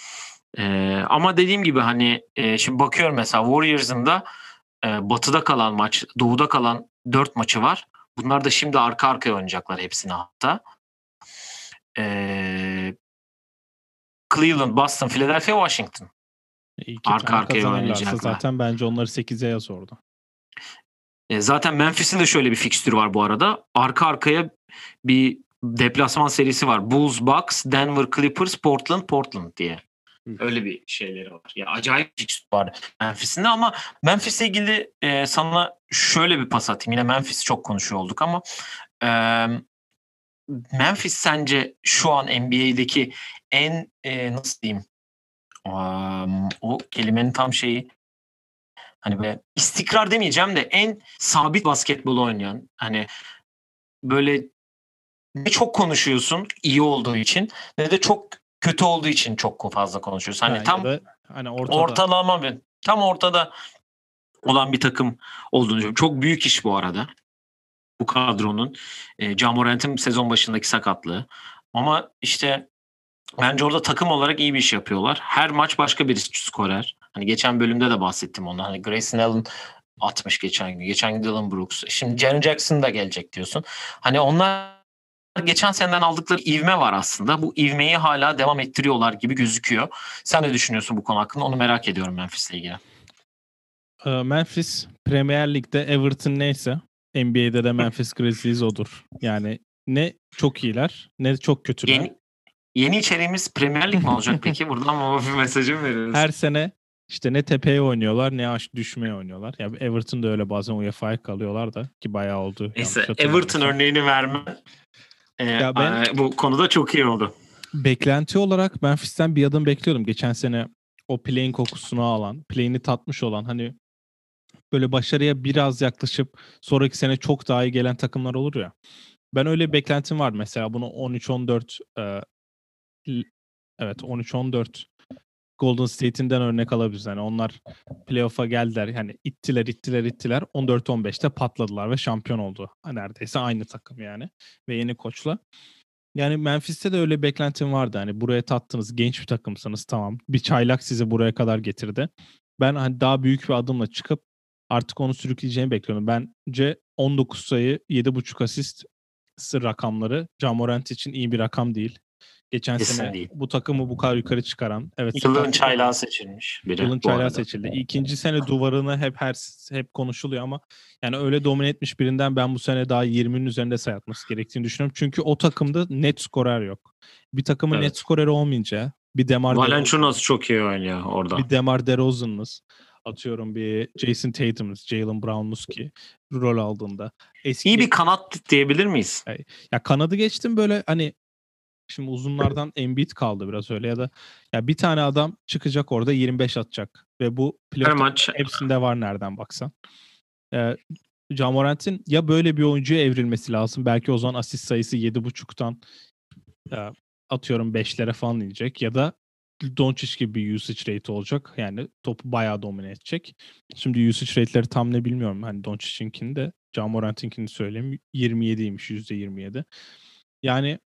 A: E, ama dediğim gibi hani e, şimdi bakıyorum mesela Warriors'ın da e, batıda kalan maç, doğuda kalan dört maçı var. Bunlar da şimdi arka arkaya oynayacaklar hepsini hatta. E, Cleveland, Boston, Philadelphia, Washington.
B: İki arka arkaya oynayacaklar. Zaten bence onları 8'e yaz orada.
A: E, zaten Memphis'in de şöyle bir fikstürü var bu arada. Arka arkaya bir deplasman serisi var. Bulls, Bucks, Denver Clippers, Portland, Portland diye. Öyle bir şeyleri var. Ya acayip fikstür var Memphis'in ama Memphis'le ilgili e, sana şöyle bir pas atayım. Yine Memphis çok konuşuyor olduk ama e, Memphis sence şu an NBA'deki en e, nasıl diyeyim um, o kelimenin tam şeyi hani böyle istikrar demeyeceğim de en sabit basketbol oynayan hani böyle ne çok konuşuyorsun iyi olduğu için ne de çok kötü olduğu için çok fazla konuşuyorsun. Hani yani tam da, hani ortada. ortalama bir tam ortada olan bir takım olduğunu düşünüyorum. Çok büyük iş bu arada. Bu kadronun. E, Camorant'ın sezon başındaki sakatlığı. Ama işte Bence orada takım olarak iyi bir iş yapıyorlar. Her maç başka bir skorer. Hani geçen bölümde de bahsettim ondan. Hani Grayson Allen atmış geçen gün. Geçen gün Dylan Brooks. Şimdi Jaren Jackson da gelecek diyorsun. Hani onlar geçen seneden aldıkları ivme var aslında. Bu ivmeyi hala devam ettiriyorlar gibi gözüküyor. Sen ne düşünüyorsun bu konu hakkında? Onu merak ediyorum Memphis'le ilgili.
B: Ee, Memphis Premier Lig'de Everton neyse NBA'de de Memphis Grizzlies odur. Yani ne çok iyiler ne çok kötüler.
A: Yeni, Yeni içeriğimiz Premier Lig mi olacak peki? Buradan mı bir mesajı veriyoruz?
B: Her sene işte ne tepeye oynuyorlar ne aş düşmeye oynuyorlar. Ya yani Everton da öyle bazen UEFA'ya kalıyorlar da ki bayağı oldu.
A: Neyse Everton örneğini verme. Ee, ya ben, bu konuda çok iyi oldu.
B: Beklenti olarak Memphis'ten bir adım bekliyordum. Geçen sene o play'in kokusunu alan, play'ini tatmış olan hani böyle başarıya biraz yaklaşıp sonraki sene çok daha iyi gelen takımlar olur ya. Ben öyle bir beklentim var mesela bunu 13-14 evet 13-14 Golden State'inden örnek alabiliriz. Yani onlar playoff'a geldiler. Yani ittiler, ittiler, ittiler. 14-15'te patladılar ve şampiyon oldu. Neredeyse aynı takım yani. Ve yeni koçla. Yani Memphis'te de öyle beklentim vardı. Hani buraya tattınız, genç bir takımsınız tamam. Bir çaylak sizi buraya kadar getirdi. Ben hani daha büyük bir adımla çıkıp artık onu sürükleyeceğini bekliyorum. Bence 19 sayı, 7.5 asist rakamları Jamorant için iyi bir rakam değil. Geçen Kesin sene bu takımı bu kadar yukarı çıkaran. Evet.
A: Yılın çaylağı seçilmiş.
B: Biri, yılın çaylağı seçildi. İkinci sene duvarını hep her hep konuşuluyor ama yani öyle domine etmiş birinden ben bu sene daha 20'nin üzerinde sayatması gerektiğini düşünüyorum. Çünkü o takımda net skorer yok. Bir takımın evet. net skoreri olmayınca bir Demar
A: Valenciunas çok iyi oynuyor orada.
B: Bir Demar DeRozan'ınız atıyorum bir Jason Tatum'uz, Jalen Brown'uz ki rol aldığında.
A: Eski... İyi bir kanat diyebilir miyiz?
B: Ya kanadı geçtim böyle hani Şimdi uzunlardan Embiid kaldı biraz öyle ya da ya bir tane adam çıkacak orada 25 atacak ve bu
A: maç
B: hepsinde var nereden baksan. Ee, Jamorant'in ya böyle bir oyuncuya evrilmesi lazım. Belki o zaman asist sayısı 7.5'tan e, atıyorum 5'lere falan inecek ya da Doncic gibi bir usage rate olacak. Yani topu bayağı domine edecek. Şimdi usage rate'leri tam ne bilmiyorum. Hani Doncic'inkini de Jamorant'inkini söyleyeyim. 27'ymiş %27. Yani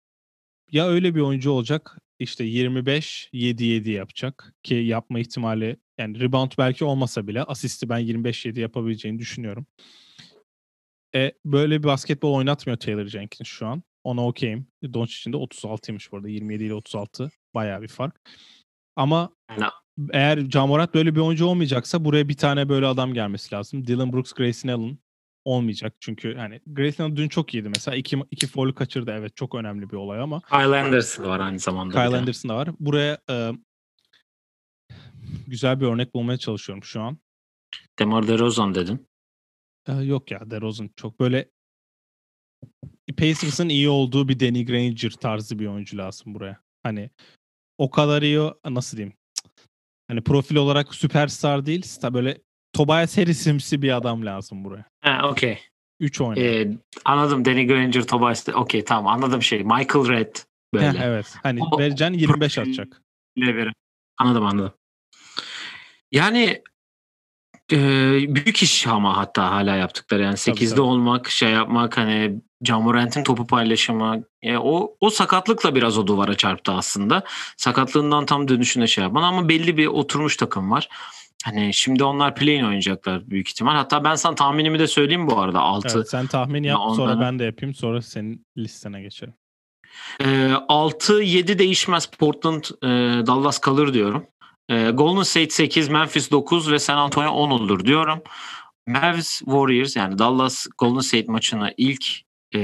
B: ya öyle bir oyuncu olacak işte 25 7 7 yapacak ki yapma ihtimali yani rebound belki olmasa bile asisti ben 25 7 yapabileceğini düşünüyorum. E, böyle bir basketbol oynatmıyor Taylor Jenkins şu an. Ona okeyim. Doncic'in de 36'ymış bu arada. 27 ile 36 bayağı bir fark. Ama no. eğer Jamorat böyle bir oyuncu olmayacaksa buraya bir tane böyle adam gelmesi lazım. Dylan Brooks, Grayson Allen olmayacak. Çünkü hani Grayson dün çok iyiydi mesela. iki, iki foul kaçırdı evet çok önemli bir olay ama.
A: Kyle Anderson var aynı zamanda.
B: Kyle Anderson da var. Buraya e, güzel bir örnek bulmaya çalışıyorum şu an.
A: Demar DeRozan dedin.
B: E, yok ya DeRozan çok böyle Pacers'ın iyi olduğu bir Danny Granger tarzı bir oyuncu lazım buraya. Hani o kadar iyi nasıl diyeyim? Hani profil olarak süperstar değil, böyle Tobias Harris'imsi bir adam lazım buraya.
A: Ha, okey.
B: 3 oynar.
A: Ee, anladım. Danny Granger, Tobias. Okey tamam anladım şey. Michael Red böyle.
B: evet. Hani o, vereceksin 25 atacak.
A: Anladım anladım. Yani e, büyük iş ama hatta hala yaptıkları yani 8'de olmak, şey yapmak hani Camurent'in topu paylaşımı e, o o sakatlıkla biraz o duvara çarptı aslında. Sakatlığından tam dönüşüne şey yapan ama belli bir oturmuş takım var. Hani şimdi onlar play oynayacaklar büyük ihtimal. Hatta ben sana tahminimi de söyleyeyim bu arada. 6.
B: Evet, sen tahmin yap onları... sonra ben de yapayım sonra senin listene geçelim.
A: E, 6-7 değişmez Portland e, Dallas kalır diyorum. E, Golden State 8, Memphis 9 ve San Antonio 10 olur diyorum. Mavs Warriors yani Dallas Golden State maçını ilk e,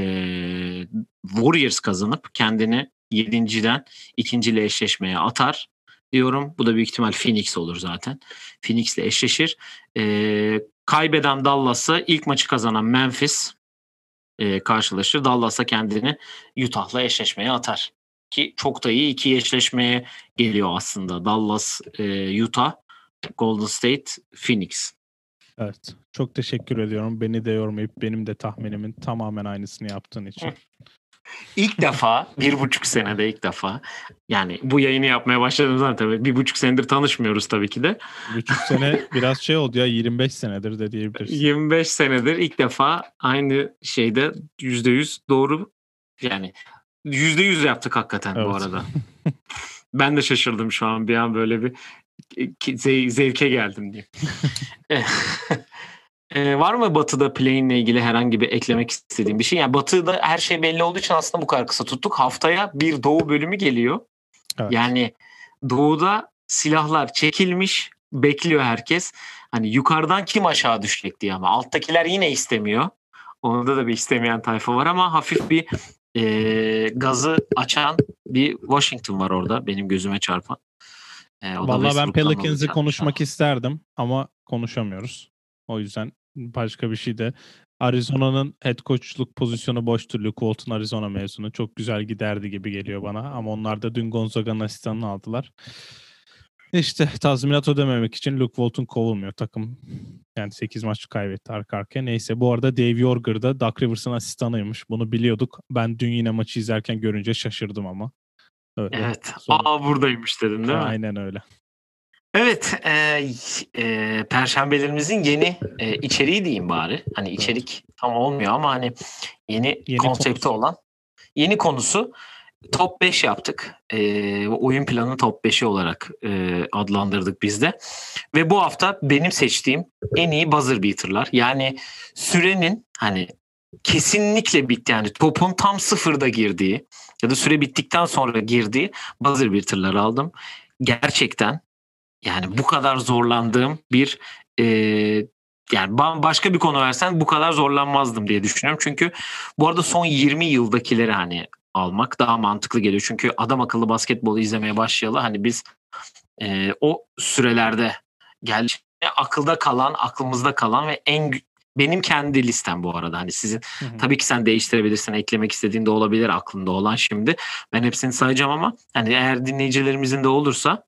A: Warriors kazanıp kendini 7.den 2. ile eşleşmeye atar diyorum. Bu da büyük ihtimal Phoenix olur zaten. Phoenix ile eşleşir. E, kaybeden Dallas'a ilk maçı kazanan Memphis e, karşılaşır. Dallas'a kendini Utah'la eşleşmeye atar. Ki çok da iyi iki eşleşmeye geliyor aslında. Dallas, e, Utah, Golden State, Phoenix.
B: Evet. Çok teşekkür ediyorum. Beni de yormayıp benim de tahminimin tamamen aynısını yaptığın için.
A: İlk defa bir buçuk senede ilk defa yani bu yayını yapmaya başladığım zaman tabii bir buçuk senedir tanışmıyoruz tabii ki de.
B: Bir buçuk sene biraz şey oldu ya 25 senedir de diyebiliriz.
A: 25 senedir ilk defa aynı şeyde yüzde yüz doğru yani yüzde yüz yaptık hakikaten evet. bu arada. ben de şaşırdım şu an bir an böyle bir zevke geldim diyeyim. Ee, var mı Batı'da play'inle ilgili herhangi bir eklemek istediğim bir şey? Yani Batı'da her şey belli olduğu için aslında bu kadar kısa tuttuk. Haftaya bir Doğu bölümü geliyor. Evet. Yani Doğu'da silahlar çekilmiş, bekliyor herkes. Hani yukarıdan kim aşağı düşecek diye ama alttakiler yine istemiyor. Onda da bir istemeyen tayfa var ama hafif bir e, gazı açan bir Washington var orada benim gözüme çarpan.
B: E, Vallahi ben Pelicans'ı konuşmak isterdim ama konuşamıyoruz. O yüzden başka bir şey de Arizona'nın head coachluk pozisyonu boş türlü. Colton Arizona mezunu. Çok güzel giderdi gibi geliyor bana. Ama onlar da dün Gonzaga'nın asistanını aldılar. İşte tazminat ödememek için Luke Walton kovulmuyor. Takım yani 8 maç kaybetti arka arkaya. Neyse bu arada Dave Yorger da Doug Rivers'ın asistanıymış. Bunu biliyorduk. Ben dün yine maçı izlerken görünce şaşırdım ama.
A: Öyle. Evet. Sonra... Aa buradaymış dedin değil mi?
B: Aynen öyle.
A: Evet, e, e, perşembelerimizin yeni e, içeriği diyeyim bari. Hani içerik tam olmuyor ama hani yeni, yeni konsepti konusu. olan yeni konusu top 5 yaptık. E, oyun planı top 5'i olarak e, adlandırdık biz de. Ve bu hafta benim seçtiğim en iyi buzzer beater'lar. Yani sürenin hani kesinlikle bitti yani topun tam sıfırda girdiği ya da süre bittikten sonra girdiği buzzer beater'ları aldım. Gerçekten yani bu kadar zorlandığım bir e, yani başka bir konu versen bu kadar zorlanmazdım diye düşünüyorum. Çünkü bu arada son 20 yıldakileri hani almak daha mantıklı geliyor. Çünkü adam akıllı basketbolu izlemeye başlayalı hani biz e, o sürelerde geldi akılda kalan, aklımızda kalan ve en benim kendi listem bu arada. Hani sizin hı hı. tabii ki sen değiştirebilirsin. Eklemek istediğin de olabilir aklında olan şimdi. Ben hepsini sayacağım ama hani eğer dinleyicilerimizin de olursa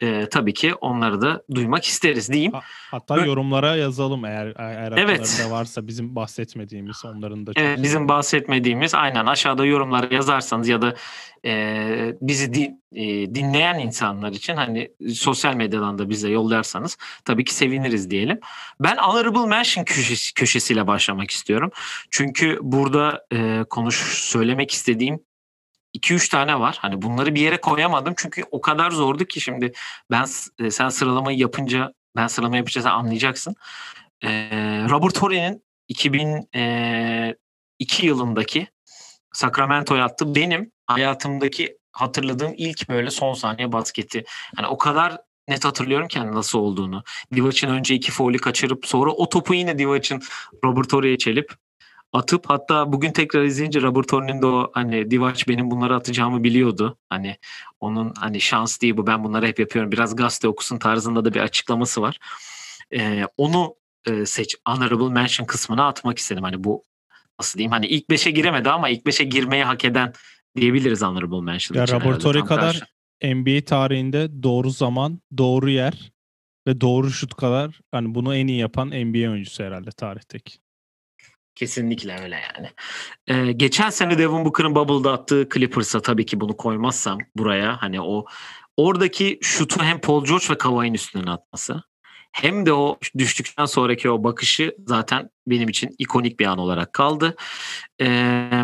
A: e, tabii ki onları da duymak isteriz diyeyim.
B: Hatta Böyle, yorumlara yazalım eğer eğer evet. varsa bizim bahsetmediğimiz onların da.
A: Evet bizim bahsetmediğimiz aynen aşağıda yorumlara yazarsanız ya da e, bizi di, e, dinleyen insanlar için hani sosyal medyadan da bize yollarsanız tabii ki seviniriz diyelim. Ben Honorable Mention köşesi, köşesiyle başlamak istiyorum. Çünkü burada e, konuş söylemek istediğim 2-3 tane var. Hani bunları bir yere koyamadım çünkü o kadar zordu ki şimdi ben e, sen sıralamayı yapınca ben sıralama yapacağız anlayacaksın. Ee, Robert Horry'nin 2002 yılındaki Sacramento'ya attı. Benim hayatımdaki hatırladığım ilk böyle son saniye basketi. Hani o kadar net hatırlıyorum ki hani nasıl olduğunu. Divac'ın önce iki foul'ü kaçırıp sonra o topu yine Divac'ın Robert Horry'e çelip atıp hatta bugün tekrar izleyince Robert Horry'nin de o hani Divac benim bunları atacağımı biliyordu. Hani onun hani şans değil bu ben bunları hep yapıyorum. Biraz gazete okusun tarzında da bir açıklaması var. Ee, onu e, seç honorable mention kısmına atmak istedim. Hani bu nasıl diyeyim hani ilk beşe giremedi ama ilk beşe girmeyi hak eden diyebiliriz honorable mention
B: Ya
A: Tam
B: kadar
A: karşı.
B: NBA tarihinde doğru zaman, doğru yer ve doğru şut kadar hani bunu en iyi yapan NBA oyuncusu herhalde tarihteki.
A: Kesinlikle öyle yani. Ee, geçen sene Devin Booker'ın Bubble'da attığı Clippers'a tabii ki bunu koymazsam buraya hani o oradaki şutu hem Paul George ve Kawhi'nin üstüne atması hem de o düştükten sonraki o bakışı zaten benim için ikonik bir an olarak kaldı. Ee,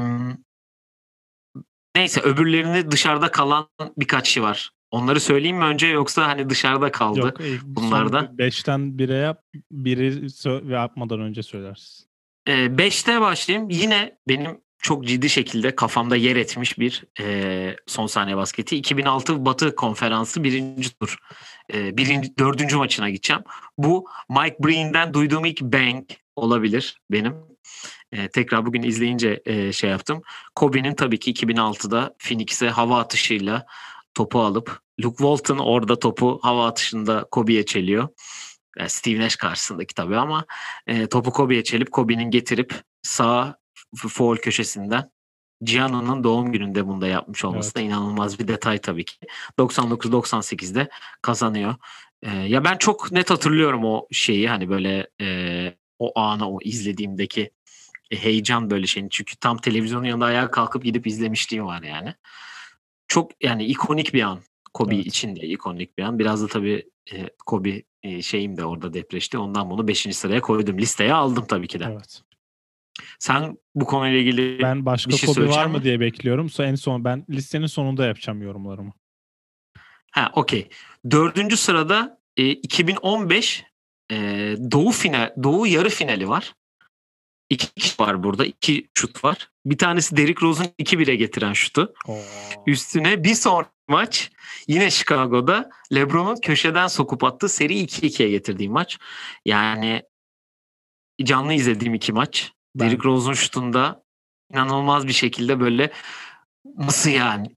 A: neyse öbürlerini dışarıda kalan birkaç şey var. Onları söyleyeyim mi önce yoksa hani dışarıda kaldı?
B: Yok, ilk
A: bunlarda.
B: son 5'ten 1'e yap. Biri yapmadan önce söylersin.
A: 5'te başlayayım. Yine benim çok ciddi şekilde kafamda yer etmiş bir e, son saniye basketi. 2006 Batı Konferansı birinci tur. E, birinci, dördüncü maçına gideceğim. Bu Mike Breen'den duyduğum ilk bang olabilir benim. E, tekrar bugün izleyince e, şey yaptım. Kobe'nin tabii ki 2006'da Phoenix'e hava atışıyla topu alıp Luke Walton orada topu hava atışında Kobe'ye çeliyor. Yani Steve Nash karşısındaki tabii ama e, topu Kobe'ye çelip Kobe'nin getirip sağ foul köşesinden Gianno'nun doğum gününde bunu da yapmış olması
B: Evet.
A: da inanılmaz bir detay tabii ki. 99-98'de kazanıyor. E, ya ben çok net hatırlıyorum o şeyi hani böyle e, o anı o izlediğimdeki e, heyecan böyle şeyin. Çünkü tam televizyonun yanında ayağa kalkıp gidip izlemişliğim var yani. Çok yani ikonik bir an. Kobe
B: Evet.
A: için de ikonik bir an. Biraz da tabii e, Kobe e, şeyim de orada depreşti. Ondan bunu 5. sıraya koydum. Listeye aldım tabii ki de.
B: Evet.
A: Sen bu konuyla ilgili
B: Ben başka
A: bir şey
B: Kobe var mı diye bekliyorum. Sonra en son ben listenin sonunda yapacağım yorumlarımı.
A: ha okey. Dördüncü sırada e, 2015 e, Doğu final Doğu yarı finali var. İki kişi var burada. iki şut var. Bir tanesi Derrick Rose'un 2-1'e getiren şutu.
B: Oo.
A: Üstüne bir sonraki maç yine Chicago'da LeBron'un köşeden sokup attığı seri 2-2'ye getirdiği maç. Yani canlı izlediğim iki maç.
B: Ben-
A: Derrick Rose'un şutunda inanılmaz bir şekilde böyle nasıl yani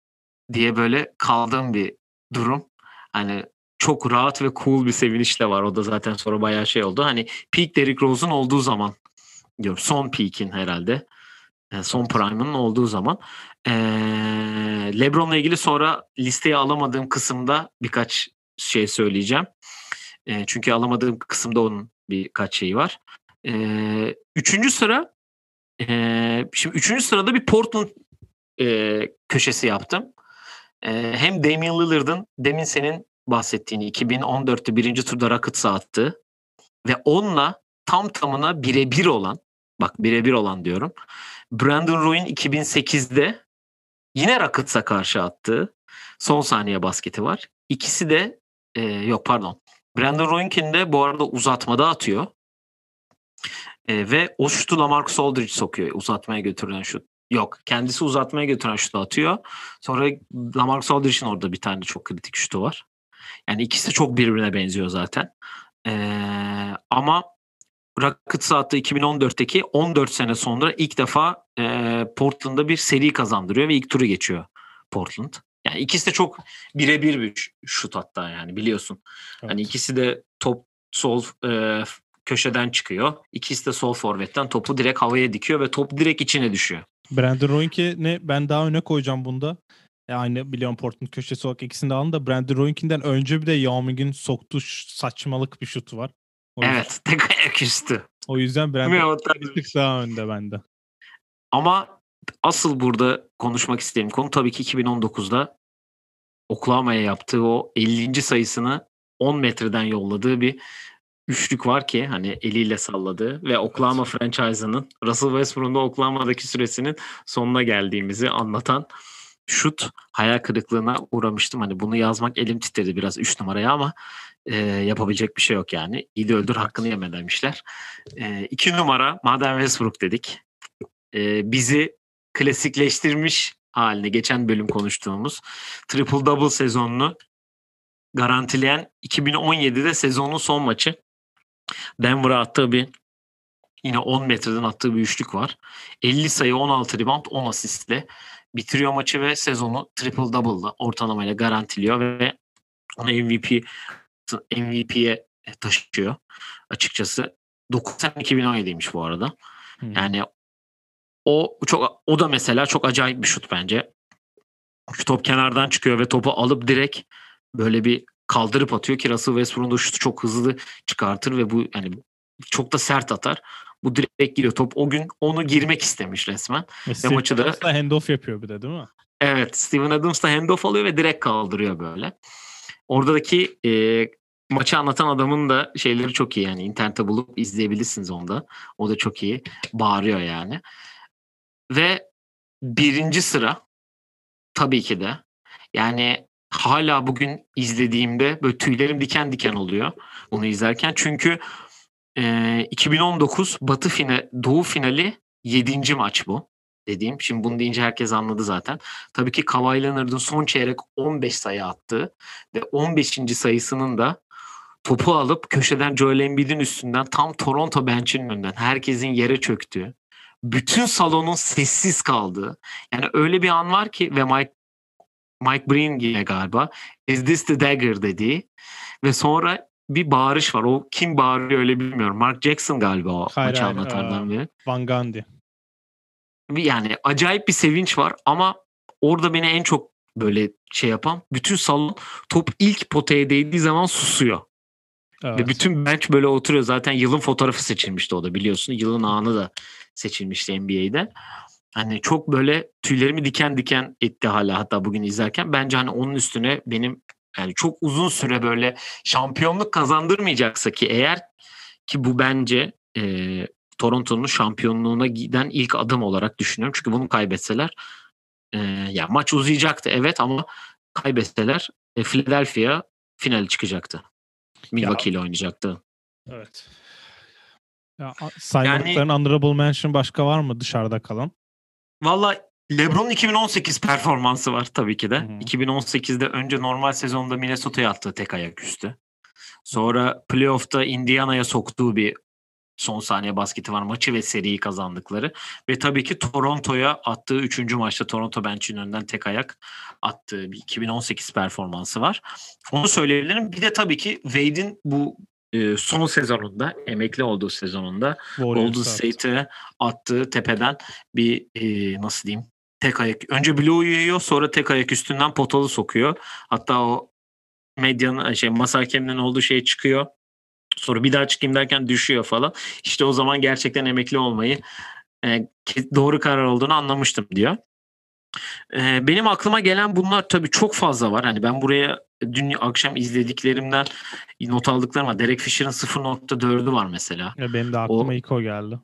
A: diye böyle kaldığım bir durum. Hani çok rahat ve cool bir seviniş de var. O da zaten sonra bayağı şey oldu. Hani peak Derrick Rose'un olduğu zaman diyorum. Son peak'in herhalde. Yani son prime'ın olduğu zaman. Ee, LeBron'la ilgili sonra listeye alamadığım kısımda birkaç şey söyleyeceğim. Ee, çünkü alamadığım kısımda onun birkaç şeyi var. Ee, üçüncü sıra ee, şimdi üçüncü sırada bir Portland ee, köşesi yaptım. Ee, hem Damian Lillard'ın demin senin bahsettiğini 2014'te birinci turda Rockets'a attı ve onunla tam tamına birebir olan bak birebir olan diyorum. Brandon Roy'un 2008'de yine Rockets'a karşı attığı son saniye basketi var. İkisi de e, yok pardon. Brandon Roy'unkinde bu arada uzatmada atıyor. E, ve o şutu Lamarcus Aldridge sokuyor. Uzatmaya götürülen şut. Yok. Kendisi uzatmaya götüren şutu atıyor. Sonra Lamarcus Aldridge'in orada bir tane çok kritik şutu var. Yani ikisi de çok birbirine benziyor zaten. E, ama Rockets'a attığı 2014'teki 14 sene sonra ilk defa e, Portland'da bir seri kazandırıyor ve ilk turu geçiyor Portland. Yani ikisi de çok birebir bir şut hatta yani biliyorsun.
B: Evet.
A: Hani ikisi de top sol e, köşeden çıkıyor. İkisi de sol forvetten topu direkt havaya dikiyor ve top direkt içine düşüyor.
B: Brandon Roy'unkini ben daha öne koyacağım bunda. E, aynı biliyorum Portland köşesi olarak ikisini de alın da Brandon Roy'unkinden önce bir de Yao Ming'in soktuğu saçmalık bir şutu var. O yüzden,
A: Evet tek ayak üstü.
B: O yüzden Brandon bir tık daha önde bende.
A: Ama asıl burada konuşmak istediğim konu tabii ki 2019'da Oklahoma'ya yaptığı o 50. sayısını 10 metreden yolladığı bir üçlük var ki hani eliyle salladığı ve Oklahoma franchise'ının Russell Westbrook'un da Oklahoma'daki süresinin sonuna geldiğimizi anlatan şut hayal kırıklığına uğramıştım. Hani bunu yazmak elim titredi biraz 3 numaraya ama e, yapabilecek bir şey yok yani. İyi de öldür hakkını yeme demişler. 2 numara madem Westbrook dedik. E, bizi klasikleştirmiş haline geçen bölüm konuştuğumuz triple double sezonunu garantileyen 2017'de sezonun son maçı. Denver'a attığı bir yine 10 metreden attığı bir üçlük var. 50 sayı 16 rebound 10 asistle bitiriyor maçı ve sezonu triple double'la ortalamayla garantiliyor ve onu MVP MVP'ye taşıyor açıkçası. 9 sene 2017'ymiş bu arada. Hmm. Yani o çok o da mesela çok acayip bir şut bence. Şu top kenardan çıkıyor ve topu alıp direkt böyle bir kaldırıp atıyor ki Russell Westbrook'un da şutu çok hızlı çıkartır ve bu yani çok da sert atar. Bu direkt giriyor. Top o gün onu girmek istemiş resmen.
B: Ve, ve maçı da handoff yapıyor bir de değil mi?
A: Evet. Steven Adams da handoff alıyor ve direkt kaldırıyor böyle. Oradaki e, maçı anlatan adamın da şeyleri çok iyi yani. internette bulup izleyebilirsiniz onda. O da çok iyi. Bağırıyor yani. Ve birinci sıra tabii ki de yani hala bugün izlediğimde böyle tüylerim diken diken oluyor bunu izlerken. Çünkü e, 2019 Batı final, Doğu finali 7. maç bu dediğim. Şimdi bunu deyince herkes anladı zaten. Tabii ki Kawhi Leonard'ın son çeyrek 15 sayı attığı ve 15. sayısının da topu alıp köşeden Joel Embiid'in üstünden tam Toronto bench'inin önünden herkesin yere çöktüğü, bütün salonun sessiz kaldığı. Yani öyle bir an var ki ve Mike Mike Breen yine galiba Is this the dagger dediği ve sonra bir bağırış var. O kim bağırıyor öyle bilmiyorum. Mark Jackson galiba o hayır, maçı hayır, anlatanlardan biri.
B: Van Gundy.
A: Yani acayip bir sevinç var ama orada beni en çok böyle şey yapan bütün salon top ilk potaya değdiği zaman susuyor. Evet. Ve bütün bench böyle oturuyor. Zaten yılın fotoğrafı seçilmişti o da biliyorsun. Yılın anı da seçilmişti NBA'de. Hani çok böyle tüylerimi diken diken etti hala hatta bugün izlerken. Bence hani onun üstüne benim yani çok uzun süre böyle şampiyonluk kazandırmayacaksa ki eğer ki bu bence e, Toronto'nun şampiyonluğuna giden ilk adım olarak düşünüyorum. Çünkü bunu kaybetseler e, ya maç uzayacaktı evet ama kaybetseler e, Philadelphia finali çıkacaktı. Milwaukee ile oynayacaktı.
B: Evet. Ya, saymadıkların yani, honorable mention başka var mı dışarıda kalan?
A: Valla LeBron'un 2018 performansı var tabii ki de. Hı-hı. 2018'de önce normal sezonda Minnesota'ya attığı tek ayak üstü. Sonra playoff'ta Indiana'ya soktuğu bir son saniye basketi var. Maçı ve seriyi kazandıkları. Ve tabii ki Toronto'ya attığı 3. maçta Toronto bench'in önünden tek ayak attığı bir 2018 performansı var. Onu söyleyebilirim. Bir de tabii ki Wade'in bu e, son sezonunda, emekli olduğu sezonunda Golden State'e attığı tepeden bir e, nasıl diyeyim tek ayak. Önce bloğu yiyor sonra tek ayak üstünden potalı sokuyor. Hatta o medyanın şey masa hakeminin olduğu şey çıkıyor. Sonra bir daha çıkayım derken düşüyor falan. İşte o zaman gerçekten emekli olmayı e, doğru karar olduğunu anlamıştım diyor. E, benim aklıma gelen bunlar tabii çok fazla var. Hani ben buraya dün akşam izlediklerimden not aldıklarım var. Derek Fisher'ın 0.4'ü var mesela.
B: Ya benim de aklıma o, ilk o geldi.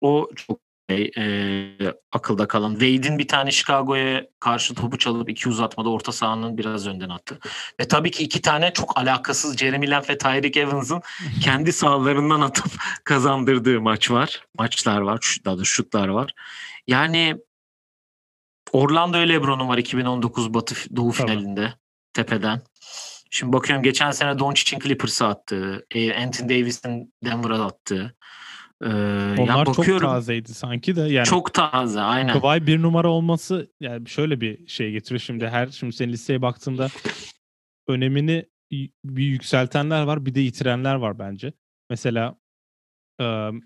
A: O çok şey, e, akılda kalan. Wade'in bir tane Chicago'ya karşı topu çalıp iki uzatmada orta sahanın biraz önden attı. Ve tabii ki iki tane çok alakasız Jeremy Lamb ve Tyreek Evans'ın kendi sahalarından atıp kazandırdığı maç var. Maçlar var. Daha da şutlar var. Yani Orlando Lebron'un var 2019 Batı Doğu tamam. finalinde tepeden. Şimdi bakıyorum geçen sene Doncic'in Clippers'a attığı, Anthony Davis'in Denver'a attığı.
B: Ee, Onlar çok tazeydi sanki de. Yani
A: çok taze aynen.
B: Kawhi bir numara olması yani şöyle bir şey getiriyor şimdi her şimdi senin listeye baktığında önemini bir yükseltenler var bir de yitirenler var bence. Mesela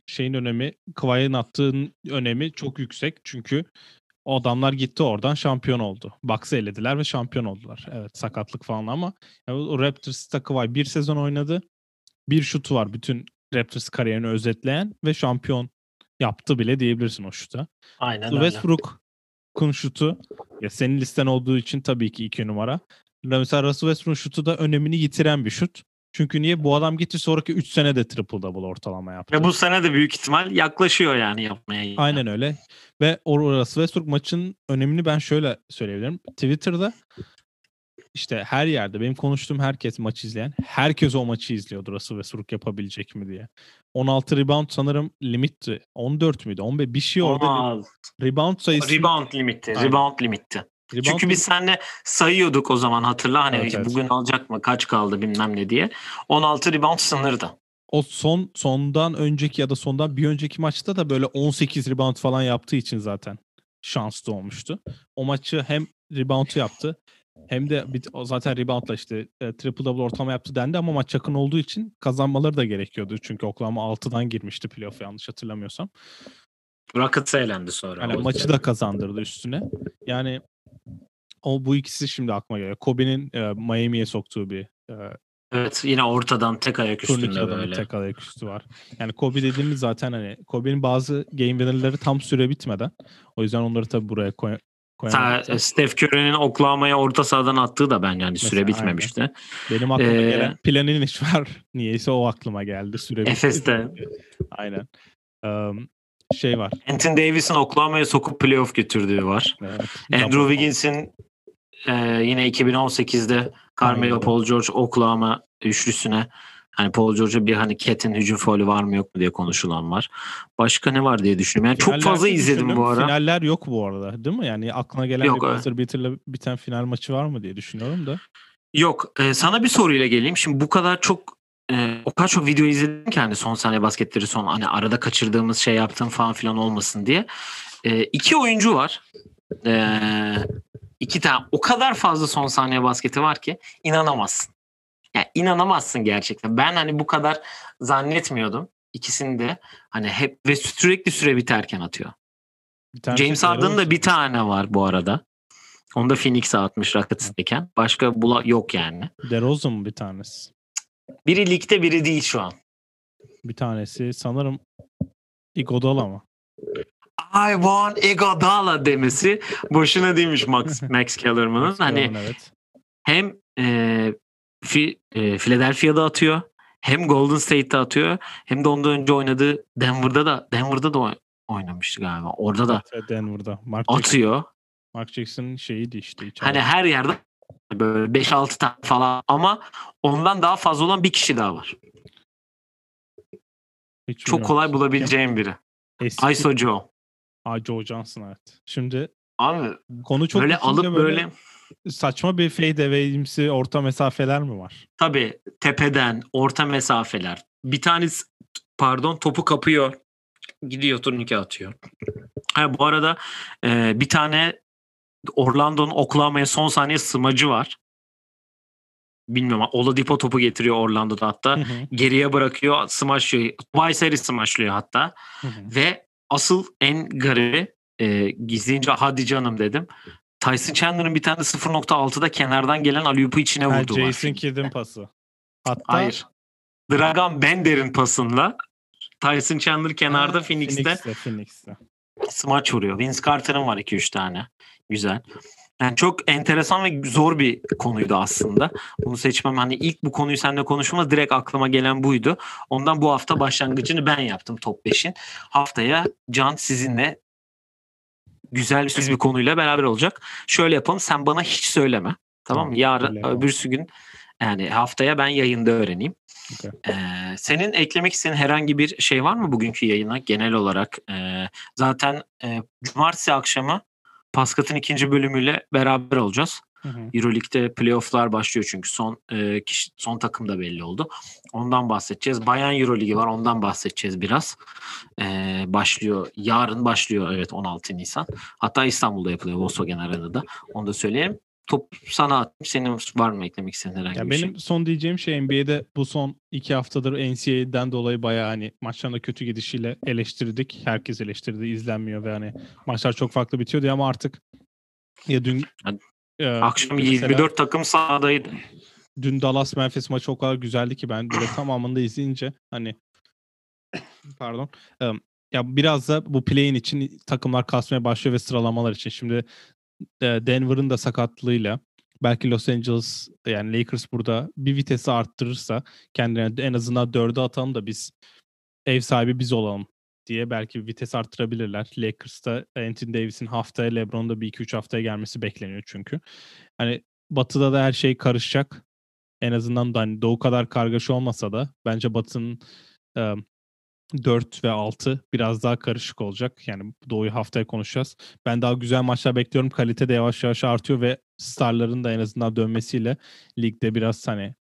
B: şeyin önemi Kawhi'nin attığın önemi çok yüksek çünkü o adamlar gitti oradan şampiyon oldu. Bucks'ı elediler ve şampiyon oldular. Evet sakatlık falan ama yani o Raptors'ta Kawhi bir sezon oynadı. Bir şutu var bütün Raptors kariyerini özetleyen ve şampiyon yaptı bile diyebilirsin o şuta.
A: Aynen
B: Westbrook'un şutu ya senin listen olduğu için tabii ki iki numara. Mesela Russell Westbrook'un şutu da önemini yitiren bir şut. Çünkü niye? Bu adam gitti sonraki 3 sene de triple double ortalama yaptı.
A: Ve bu sene de büyük ihtimal yaklaşıyor yani yapmaya.
B: Aynen öyle. Ve o Russell Westbrook maçın önemini ben şöyle söyleyebilirim. Twitter'da işte her yerde benim konuştuğum herkes maç izleyen herkes o maçı izliyordu Russell Westbrook yapabilecek mi diye. 16 rebound sanırım limitti. 14 müydü? 15 bir şey orada. 16. Rebound sayısı.
A: Rebound limitti. Aynen. Rebound limitti. Rebound Çünkü biz seninle sayıyorduk o zaman hatırla hani evet, evet. bugün alacak mı kaç kaldı bilmem ne diye. 16 rebound sınırdı.
B: O son sondan önceki ya da sondan bir önceki maçta da böyle 18 rebound falan yaptığı için zaten şanslı olmuştu. O maçı hem rebound yaptı hem de bir, zaten reboundla işte e, triple double ortalama yaptı dendi ama maç yakın olduğu için kazanmaları da gerekiyordu. Çünkü Oklahoma 6'dan girmişti playoff yanlış hatırlamıyorsam.
A: Rockets eğlendi sonra.
B: Yani maçı da kazandırdı üstüne. Yani o bu ikisi şimdi aklıma geliyor. Kobe'nin e, Miami'ye soktuğu bir e,
A: Evet yine ortadan tek ayak üstünde böyle.
B: Tek ayak üstü var. Yani Kobe dediğimiz zaten hani Kobe'nin bazı game winner'ları tam süre bitmeden. O yüzden onları tabii buraya koy,
A: Sa- Steph Curry'nin Oklahoma'ya orta sahadan attığı da ben yani süre Mesela, bitmemişti. Aynen.
B: Benim aklıma ee, gelen planın iş var. Niyeyse o aklıma geldi. Süre
A: Efes'te.
B: Aynen. Um, şey var.
A: Anthony Davis'in Oklahoma'ya sokup playoff götürdüğü var. Evet. Andrew Wiggins'in e, yine 2018'de Carmelo Paul George Oklahoma üçlüsüne Hani Paul George'a bir hani Cat'in hücum faulü var mı yok mu diye konuşulan var. Başka ne var diye düşünüyorum. Yani çok fazla izledim bu ara.
B: Finaller yok bu arada değil mi? Yani aklına gelen yok, bir buzzer beater'la biten final maçı var mı diye düşünüyorum da.
A: Yok. E, sana bir soruyla geleyim. Şimdi bu kadar çok e, o kadar çok video izledim ki hani son saniye basketleri son hani arada kaçırdığımız şey yaptığım falan filan olmasın diye. E, iki oyuncu var. E, iki tane o kadar fazla son saniye basketi var ki inanamazsın. Yani inanamazsın gerçekten. Ben hani bu kadar zannetmiyordum. İkisini de hani hep ve sürekli süre biterken atıyor. James Harden'ın da bir tane var bu arada. Onu da Phoenix'e atmış Rockets'tayken. Başka bula yok yani.
B: DeRozan mı bir tanesi?
A: Biri ligde biri değil şu an.
B: Bir tanesi sanırım Iguodala mı?
A: I want Iguodala demesi boşuna değilmiş Max, Max Kellerman'ın. hani evet. hem e, Fi, e, Philadelphia'da atıyor. Hem Golden State'te atıyor. Hem de ondan önce oynadığı Denver'da da Denver'da da oynamıştı galiba. Orada da
B: evet, Denver'da.
A: Mark atıyor. Jackson,
B: Mark Jackson'ın şeyiydi işte.
A: Hani her yerde böyle 5-6 tane falan ama ondan daha fazla olan bir kişi daha var. Hiç Çok kolay bulabileceğim biri. Eski... Iso Joe.
B: Aa, Joe Johnson evet. Şimdi
A: Abi konu çok böyle alıp böyle, böyle
B: saçma bir fade away'imsi orta mesafeler mi var?
A: Tabii tepeden orta mesafeler. Bir tanesi pardon topu kapıyor. Gidiyor turnike atıyor. Ha, bu arada e, bir tane Orlando'nun Oklahoma'ya son saniye smacı var. Bilmiyorum. Oladipo topu getiriyor Orlando'da hatta. Hı hı. Geriye bırakıyor. Smaşlıyor. Weisseri smaşlıyor hatta. Hı hı. Ve asıl en garibi e, gizleyince hadi canım dedim. Tyson Chandler'ın bir tane 0.6'da kenardan gelen alüpü içine vurdu
B: ha, Jason var. Kidd'in pası.
A: Hatta Hayır. Dragan Bender'in pasında Tyson Chandler kenarda ha, Phoenix'te, Phoenix'te, Phoenix'te. smaç vuruyor. Vince Carter'ın var 2-3 tane. Güzel. Yani çok enteresan ve zor bir konuydu aslında. Bunu seçmem hani ilk bu konuyu seninle konuşma direkt aklıma gelen buydu. Ondan bu hafta başlangıcını ben yaptım top 5'in. Haftaya Can sizinle güzel siz bir konuyla beraber olacak. Şöyle yapalım sen bana hiç söyleme. Tamam mı? Yarın öbürsü gün yani haftaya ben yayında öğreneyim. Okay. Ee, senin eklemek istediğin herhangi bir şey var mı bugünkü yayına genel olarak? Ee, zaten e, cumartesi akşamı Paskat'ın ikinci bölümüyle beraber olacağız. Hı hı. Euroleague'de playoff'lar başlıyor çünkü son e, kişi, son takım da belli oldu. Ondan bahsedeceğiz. Bayan Euroligi var ondan bahsedeceğiz biraz. E, başlıyor. Yarın başlıyor evet 16 Nisan. Hatta İstanbul'da yapılıyor Volkswagen Arena'da. Onu da söyleyeyim. Top sana attım. Senin var mı eklemek istediğin herhangi ya bir
B: benim
A: şey?
B: Benim son diyeceğim şey NBA'de bu son iki haftadır NCAA'den dolayı bayağı hani maçlarında kötü gidişiyle eleştirdik. Herkes eleştirdi. izlenmiyor ve hani maçlar çok farklı bitiyordu ama artık ya dün
A: ee, Akşam 24 takım sahadaydı.
B: Dün Dallas Memphis maçı o kadar güzeldi ki ben böyle tamamında izleyince hani pardon ya biraz da bu play'in için takımlar kasmaya başlıyor ve sıralamalar için. Şimdi Denver'ın da sakatlığıyla belki Los Angeles yani Lakers burada bir vitesi arttırırsa kendine en azından dörde atalım da biz ev sahibi biz olalım diye belki vites arttırabilirler. Lakers'ta Anthony Davis'in haftaya LeBron'da bir iki üç haftaya gelmesi bekleniyor çünkü. Hani Batı'da da her şey karışacak. En azından da hani Doğu kadar kargaşa olmasa da bence Batı'nın e, 4 ve 6 biraz daha karışık olacak. Yani Doğu'yu haftaya konuşacağız. Ben daha güzel maçlar bekliyorum. Kalite de yavaş yavaş artıyor ve starların da en azından dönmesiyle ligde biraz hani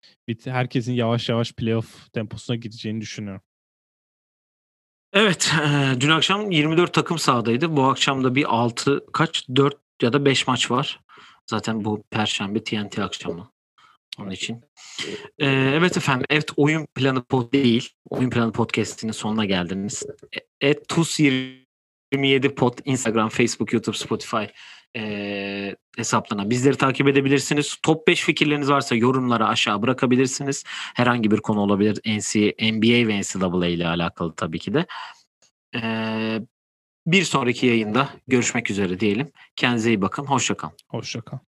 B: herkesin yavaş yavaş playoff temposuna gideceğini düşünüyorum.
A: Evet, e, dün akşam 24 takım sahadaydı. Bu akşam da bir 6 kaç 4 ya da 5 maç var. Zaten bu perşembe TNT akşamı. Onun için. Ee, evet efendim. Evet oyun planı pod değil. Oyun planı podcast'inin sonuna geldiniz. Et TUS 27 pod Instagram, Facebook, YouTube, Spotify e, hesaplarına bizleri takip edebilirsiniz. Top 5 fikirleriniz varsa yorumlara aşağı bırakabilirsiniz. Herhangi bir konu olabilir. NCAA, NBA ve NCAA ile alakalı tabii ki de. Ee, bir sonraki yayında görüşmek üzere diyelim. Kendinize iyi bakın. Hoşçakalın.
B: Hoşçakalın.